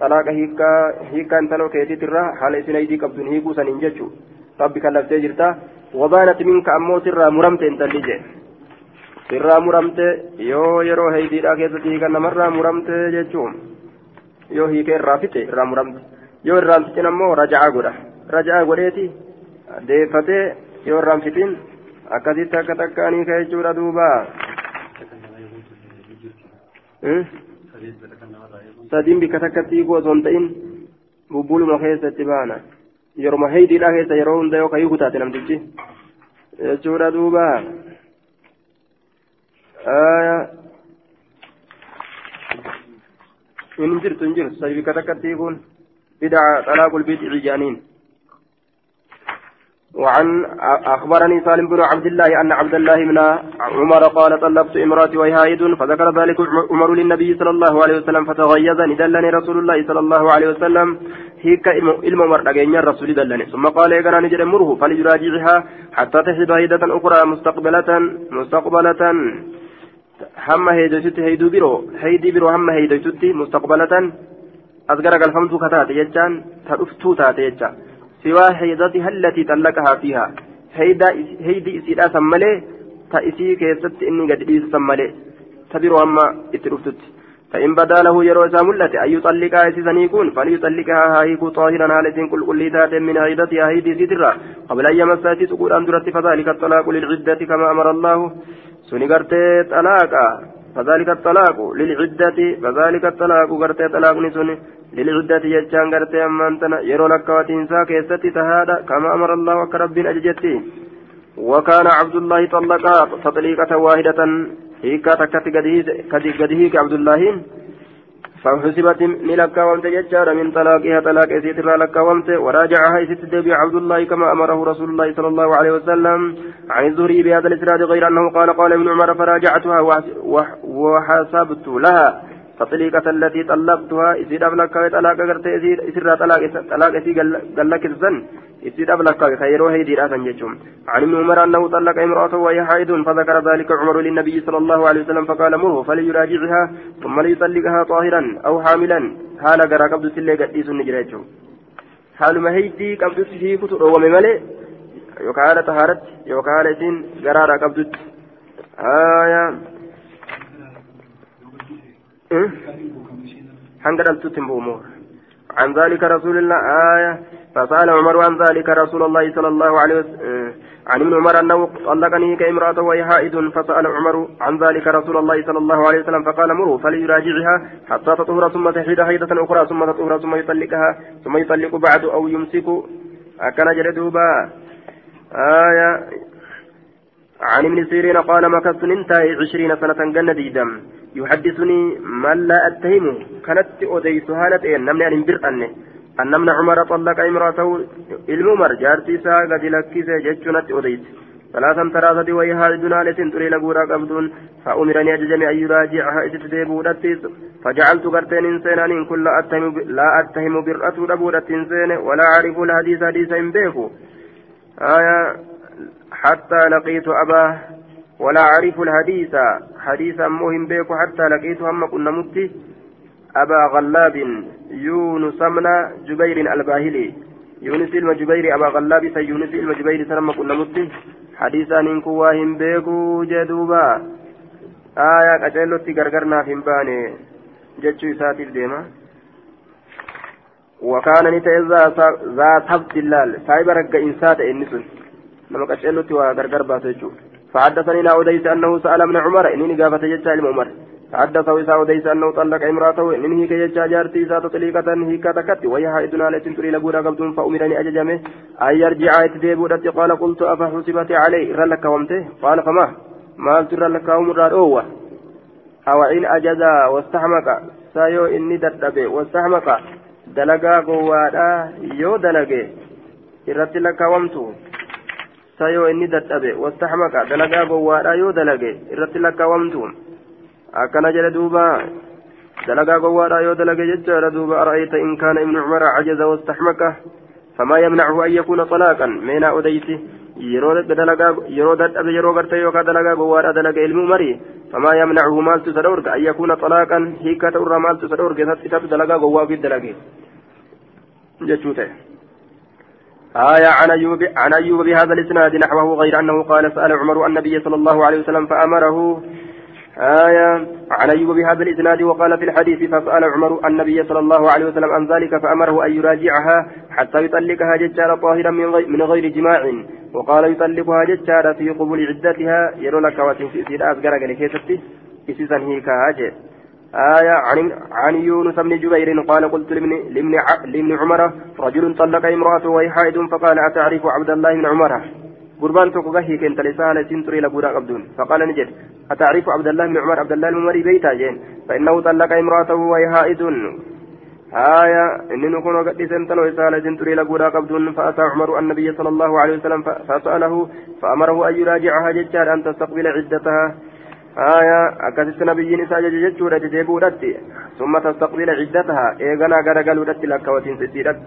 طلاق هيكا هيكا أنت لو كيتي ترى حال سنيدي قبض هيكو سننججو ربي كلفته جرتا. وبانت منك أمو سرا مرمت انت اللي irraa muramte yoo yeroo heydiidhaa keessatti hiikan namarraa muramte jechuun yoo hiike irraa fixe irraa muramte yoo irraan fixin ammoo raja'aa godha raja'aa godheeti deeffatee yoo irraan fixin akkasitti akka takkaanii ka jechuudha duuba sadiin bikka takkatti hiikuu osoo hin ta'in bubbuluma keessatti baana yeroma heydiidhaa keessa yeroo hunda yoo ka hiiku taate namtichi jechuudha duuba. آية. إن جرت إن جرت سيبك تكتيكون بدع طلاق البدع جانين وعن أخبرني سالم بن عبد الله أن عبد الله بن عمر قال طلقت امرأتي وهي فذكر ذلك عمر للنبي صلى الله عليه وسلم فتغيظ ندلني رسول الله صلى الله عليه وسلم. هيك علم مرة الرسول دلني. ثم قال يقرأ نجد مره فليراجعها حتى تحب هيدة أخرى مستقبلة مستقبلة. Heydii biroo hamma heedoytutti mustaqbalatan as gara galfamtuu kataate jechaan ta dhuftuu taate jecha siwaa heydati hallatii xallaqahaa fiiha heydii isiidhaa san malee ta isii keessatti inni gadi dhiisan malee ta biroo hamma itti dhuftutti فإن بدا له يرو إذا ملت أن يطلقها إسيسا يكون فليطلقها هايك طاهرا هالة كل ذات من عيدتها هيدي سترة قبل أن يمسها تقول أن درت فذلك الطلاق للعدة كما أمر الله سني قرتي طلاقا فذلك الطلاق للعدة فذلك الطلاق قرتي طلاق سني للعدة يجان قرتي أما أنتنا يرو لك وتنسى كيستي تهادا كما أمر الله وكرب أججتي وكان عبد الله طلقها تطليقة واحدة هيك تكت قديه عبد الله فحسبت ملكا ومت ججار من طلاقها طلاق إسيت لك ومت وراجعها إسيت دبي عبد الله كما أمره رسول الله صلى الله عليه وسلم عن الزهري بهذا الإسناد غير أنه قال قال ابن عمر فراجعتها وحسبت لها فطليقة التي طلقتها إسيد أبلك طلاق قرت إسيد إسير طلاق طلاق قال لك الزن. إسيد أبلك خيره هيدي رأسا جتشم عن ابن عمر أنه طلق امرأته وهي حائض فذكر ذلك عمر للنبي صلى الله عليه وسلم فقال مره فليراجعها ثم ليطلقها طاهرا أو حاملا حال قرى قبض سلي قديس النجرة حال ما هيدي قبض سلي كتر ومملئ يوكا طهارت يوكا سين قرار قبض آية hanga dhaltutti hin عن ذلك رسول الله آية. فسأل عمر عن ذلك رسول الله صلى الله عليه وسلم عن ابن عمر أنه طلقني كامرأة وهي حائد فسأل عمر عن ذلك رسول الله صلى الله عليه وسلم فقال مروا فليراجعها حتى تطهر ثم تحيد حيدة أخرى ثم تطهر ثم يطلقها ثم يطلق بعد أو يمسك. أكن جلدوبا آية. عن ابن سيرين قال مكثت انتهي عشرين سنة جنة ديدم يحدثني من لا أتهمه كانت هالة إن نمني أن برأني أن نمن عمر طلق إمرأته. الممر جارتي سا قد لكيس جتشنت أديت ثلاثا تراثة ويها دنا لتنتري لقورا قبدون فأمرني أججمي أن يراجعها. إتتديبو فجعلت قرتين إنسان إن كل أتهم لا أتهم برأة ربورة إنسان. ولا أعرف الحديث حديث إن بيكو آية. حتى لقيت أباه. ولا أعرف الحديث. حديثا مهم بيكو حتى لقيت هم كنا متي أبا غلاب يونس من جبير الباهلي يونس المجبير أبا غلاب سيونس المجبير سلم كنا متي حديثا إن كواهم بيكو جدوبا آية قتلت غرغرنا في مباني جتشو ساتف ديما وكان نتأذى ذا ثبت اللال سايب رق إنسات إنسون لما قتلت وغرغر باتجو فحدثني لا أديس أنه سأل من عمر إنني قافت جتشا عمر. حدثه إساء أديس أنه طلق امرأته إن هيك يجا جارتي إساء تطليقة هيك تكت وهي حائدنا التي تري لقونا قبضون فأمرني أججمه أن يرجع يتديب قال قلت أفحسبت عليه رلك ومته قال فما؟ ما ترى لك أمر أوه. أو إن أجزا واستحمق؟ سايو إني دردبه واستحمق. دلقا قوادا يو دلقه إرت لك ومته سايو إني دردبه واستحمق دلقا قوادا يو دلقه إرت لك ومته akkana jedhe duuba dalagaa gowwaadha yoo dalage jechaadha duuba ara'ayta in kaana ibnu cumara cajaza wastaxmaka famaa yamnachu an yakuuna talaaqan meenaa odeysi yeroo dadhabe yeroo garte yookaa dalagaa gowwaadha dalaga ilmi umarii famaa yamnachu maaltu isa dhowrga an yakuuna talaaqan hiikka ta'urraa maaltu isa dhowrge isatu dalagaa gowwaa ofiit dalage jechuu ta'e آية عن أيوب عن أيوب بهذا الإسناد نحوه غير أنه قال سأل عمر النبي صلى الله عليه وسلم فأمره. آية عن أيوب بهذا الإسناد وقال في الحديث فسأل عمر النبي صلى الله عليه وسلم عن ذلك فأمره أن يراجعها حتى يطلقها ججارة طاهرا من غير, جماع. وقال يطلقها ججارة في قبول عدتها. يرون لك وتنسير أصغر لكيستي إسيسا هيك هاجي. آية عن عن يونس بن جبير قال قلت لابن لابن, لابن عمر رجل طلق امرأته وهي حائض فقال أتعرف عبد الله بن عمر؟ قربان توكو غهي كنت لسانة سنتري لبورا قبدون فقال نجد أتعرف عبد الله بن عمر؟ عبد الله بن بيتا جين. فإنه طلق امرأته وهي حائض. آية إن نكون قد سنتلو إسالة سنتري لبورا قبدون فأتى عمر النبي صلى الله عليه وسلم فسأله فأمره أن يراجعها ججار أن تستقبل عدتها. آية أكثت نبي نساء ججورة جيبورت ثم تستقبل عدتها. إيغانا غرقلوا لك وتنسيرت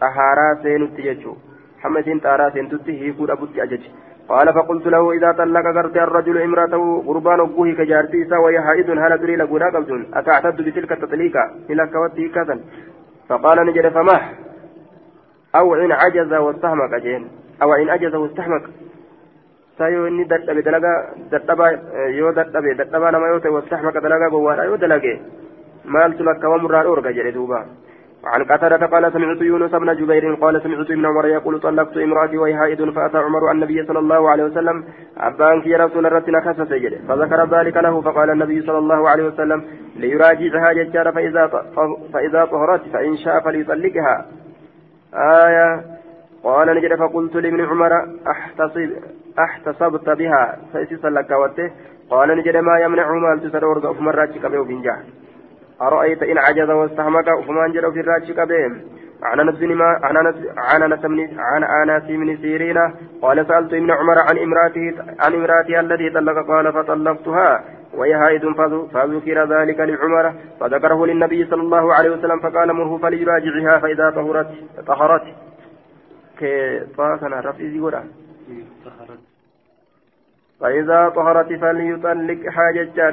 طهارا سينت ججور حمد تارا سنتت هيكود أبوتي أجج قال فقلت له إذا طلق قرت الرجل امرأته قربان أبوه كجارتي إسا وهي حائض هل أدري لقولا قبضون. أتعتد بتلك التطليقة؟ إلى كوتي كذا فقال نجد فمه أو إن عجز واستهمك جين أو إن عجز واستهمك saayoo inni dadhabe dalagaa dadhabaa yoo dadhabe dadhabaa nama yoo ta'e wastaxmaka dalagaa gowwaadha yoo dalage maaltu lakkaawamurraa dhoorga jedhe duuba. عن قتادة قال سمعت يونس بن جبير قال سمعت ابن عمر يقول طلقت امرأتي وهي حائض فأتى عمر النبي صلى الله عليه وسلم أبانك يا رسول الرتنا خس سجد فذكر ذلك له فقال النبي صلى الله عليه وسلم ليراجعها ججار فإذا فإذا طهرت فإن شاء فليطلقها آية قال نجد فقلت لابن عمر احتصب احتصبت بها. فإسس لك قال نجد ما يمنع ما تسرور في مراتك بوفنجاه أرأيت إن عجز واستحمك؟ فمان جرى في الراجح كبيم عن أنس بن ما عن أنس عن بن عن أنس بن سيرين قال سألت ابن عمر عن امرأته عن امرأته التي طلق. قال فطلقتها. وهي هائد فذكر ذلك لعمر. فذكره للنبي صلى الله عليه وسلم. فقال مره فليراجعها فإذا طهرت طهرت. كي طاقنا رفيزي فإذا طهرت فليطلق حاجة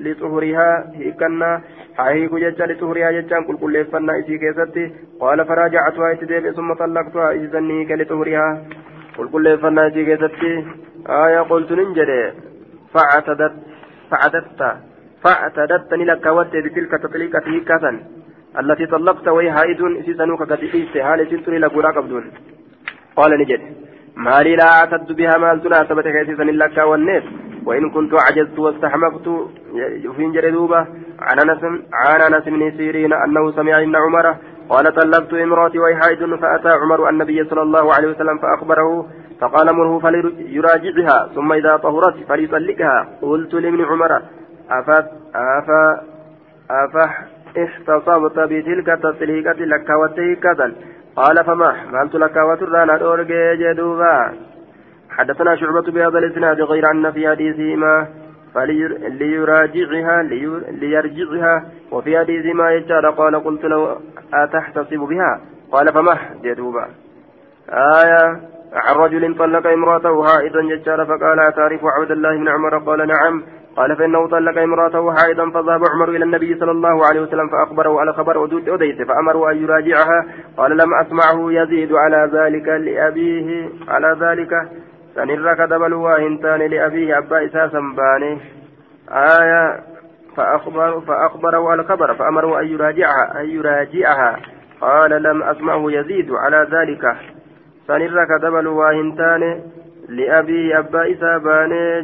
لطهرها هيكنا هيك ججا لطهرها ججا كل كل فنا إسي كيستي. قال فراجعتها إتديب ثم طلقتها إذني كلطهرها كل كل فنا إسي كيستي. آية قلت ننجد. فاعتدت فاعتدت. فاعتدتني لك ود بتلك تطليقة هيكة التي طلقت وهي حائد إسي سنوك قد إيست هالي سنتني لك قال نجد. مالي لا أعتد بها مال تناسبة كيسيسا إلا كاونيت وإن كنت عجزت واستحمقت في جردوبة عن أنس عن أنس بن سيرين أنه سمع ابن عمر قال طلقت امرأتي وهي حائض فأتى عمر النبي صلى الله عليه وسلم فأخبره فقال مره فليراجعها ثم إذا طهرت فليطلقها قلت لابن عمر أفا أفا أفا احتصبت بتلك التطليقة لك وتيكة قال فما مالت لك وترانا دورجي جدوبا. حدثنا شعبة بهذا الإسناد غير أن في حديثهما فليراجعها ليرجعها. وفي حديث ما يجعل قال قلت له أتحتصب بها؟ قال فمه جدوبا. آية عن رجل طلق امرأته حائضا ججارا فقال أتعرف عبد الله بن عمر؟ قال نعم. قال فإنه طلق امرأته حائضا فذهب عمر إلى النبي صلى الله عليه وسلم فأخبره على خبر أديت فأمره أن يراجعها. قال لم أسمعه يزيد على ذلك لأبيه على ذلك. سنر كدبل واهنتان لأبيه أبا إساسا باني آية فأخبر فأخبره على خبر فأمره أن يراجعها أن يراجعها. قال لم أسمعه يزيد على ذلك. سنر كدبل واهنتان لأبيه أبا باني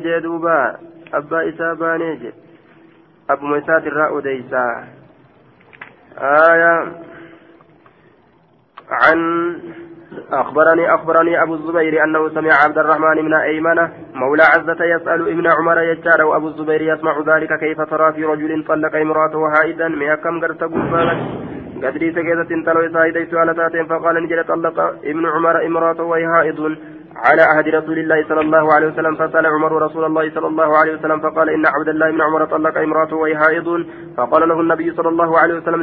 أبا إسا بانيج أبو مسات الراء ديسا آية عن أخبرني أخبرني أبو الزبير أنه سمع عبد الرحمن من أيمن مولى عزة يسأل ابن عمر يجار وأبو الزبير يسمع ذلك كيف ترى في رجل طلق امرأته حائدا من كم قرت قدري سكيتة تلو إسائدي سؤال فقال نجل طلق ابن عمر امرأته وهي حائض على عهد رسول الله صلى الله عليه وسلم فسأل عمر رسول الله صلى الله عليه وسلم فقال إن عبد الله بن عمر طلق امرأته وهي حائض. فقال له النبي صلى الله عليه وسلم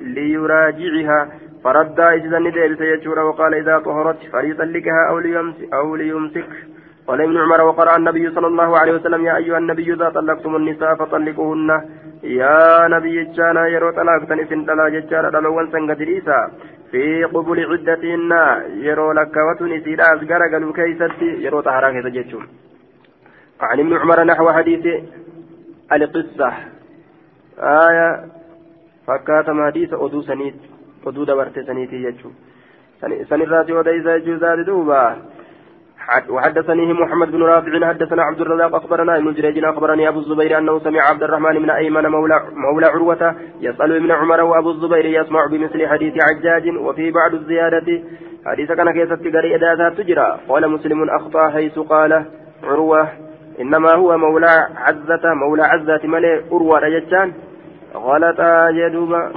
ليراجعها. فرد إجزا نديل سيجور وقال إذا طهرت فليطلقها أو ليمسك, أو ليمسك. قال ابن عمر وقرأ النبي صلى الله عليه وسلم يا أيها النبي إذا طلقتم النساء فطلقوهن. يا نبي جانا يرو طلاقتن إسن طلا ججارة دلوان سنغدريسا في قبول عدتهن يرو لكوتن إسيدا أزغر قالوا كيستي يرو طهران كيسا جيتشون عن ابن عمر نحو حديث القصة. آية فكاتم حديث أدو سنيت أدو دبرت سنيتي جيتشون سنراتي وديسا جوزاد دوبا. وحدثني محمد بن رافع حدثنا عبد الرزاق أخبرنا ابن جريج أخبرني أبو الزبير أنه سمع عبد الرحمن بن أيمن مولى مولى عروة يسأل ابن عمر وأبو الزبير يسمع بمثل حديث عجاج وفي بعض الزيادة حديث كان كيست قري اداتها تجرى. قال مسلم أخطأ حيث قال عروة إنما هو مولى عزة مولى عزة ملي عروة رجتان غلط جدوبا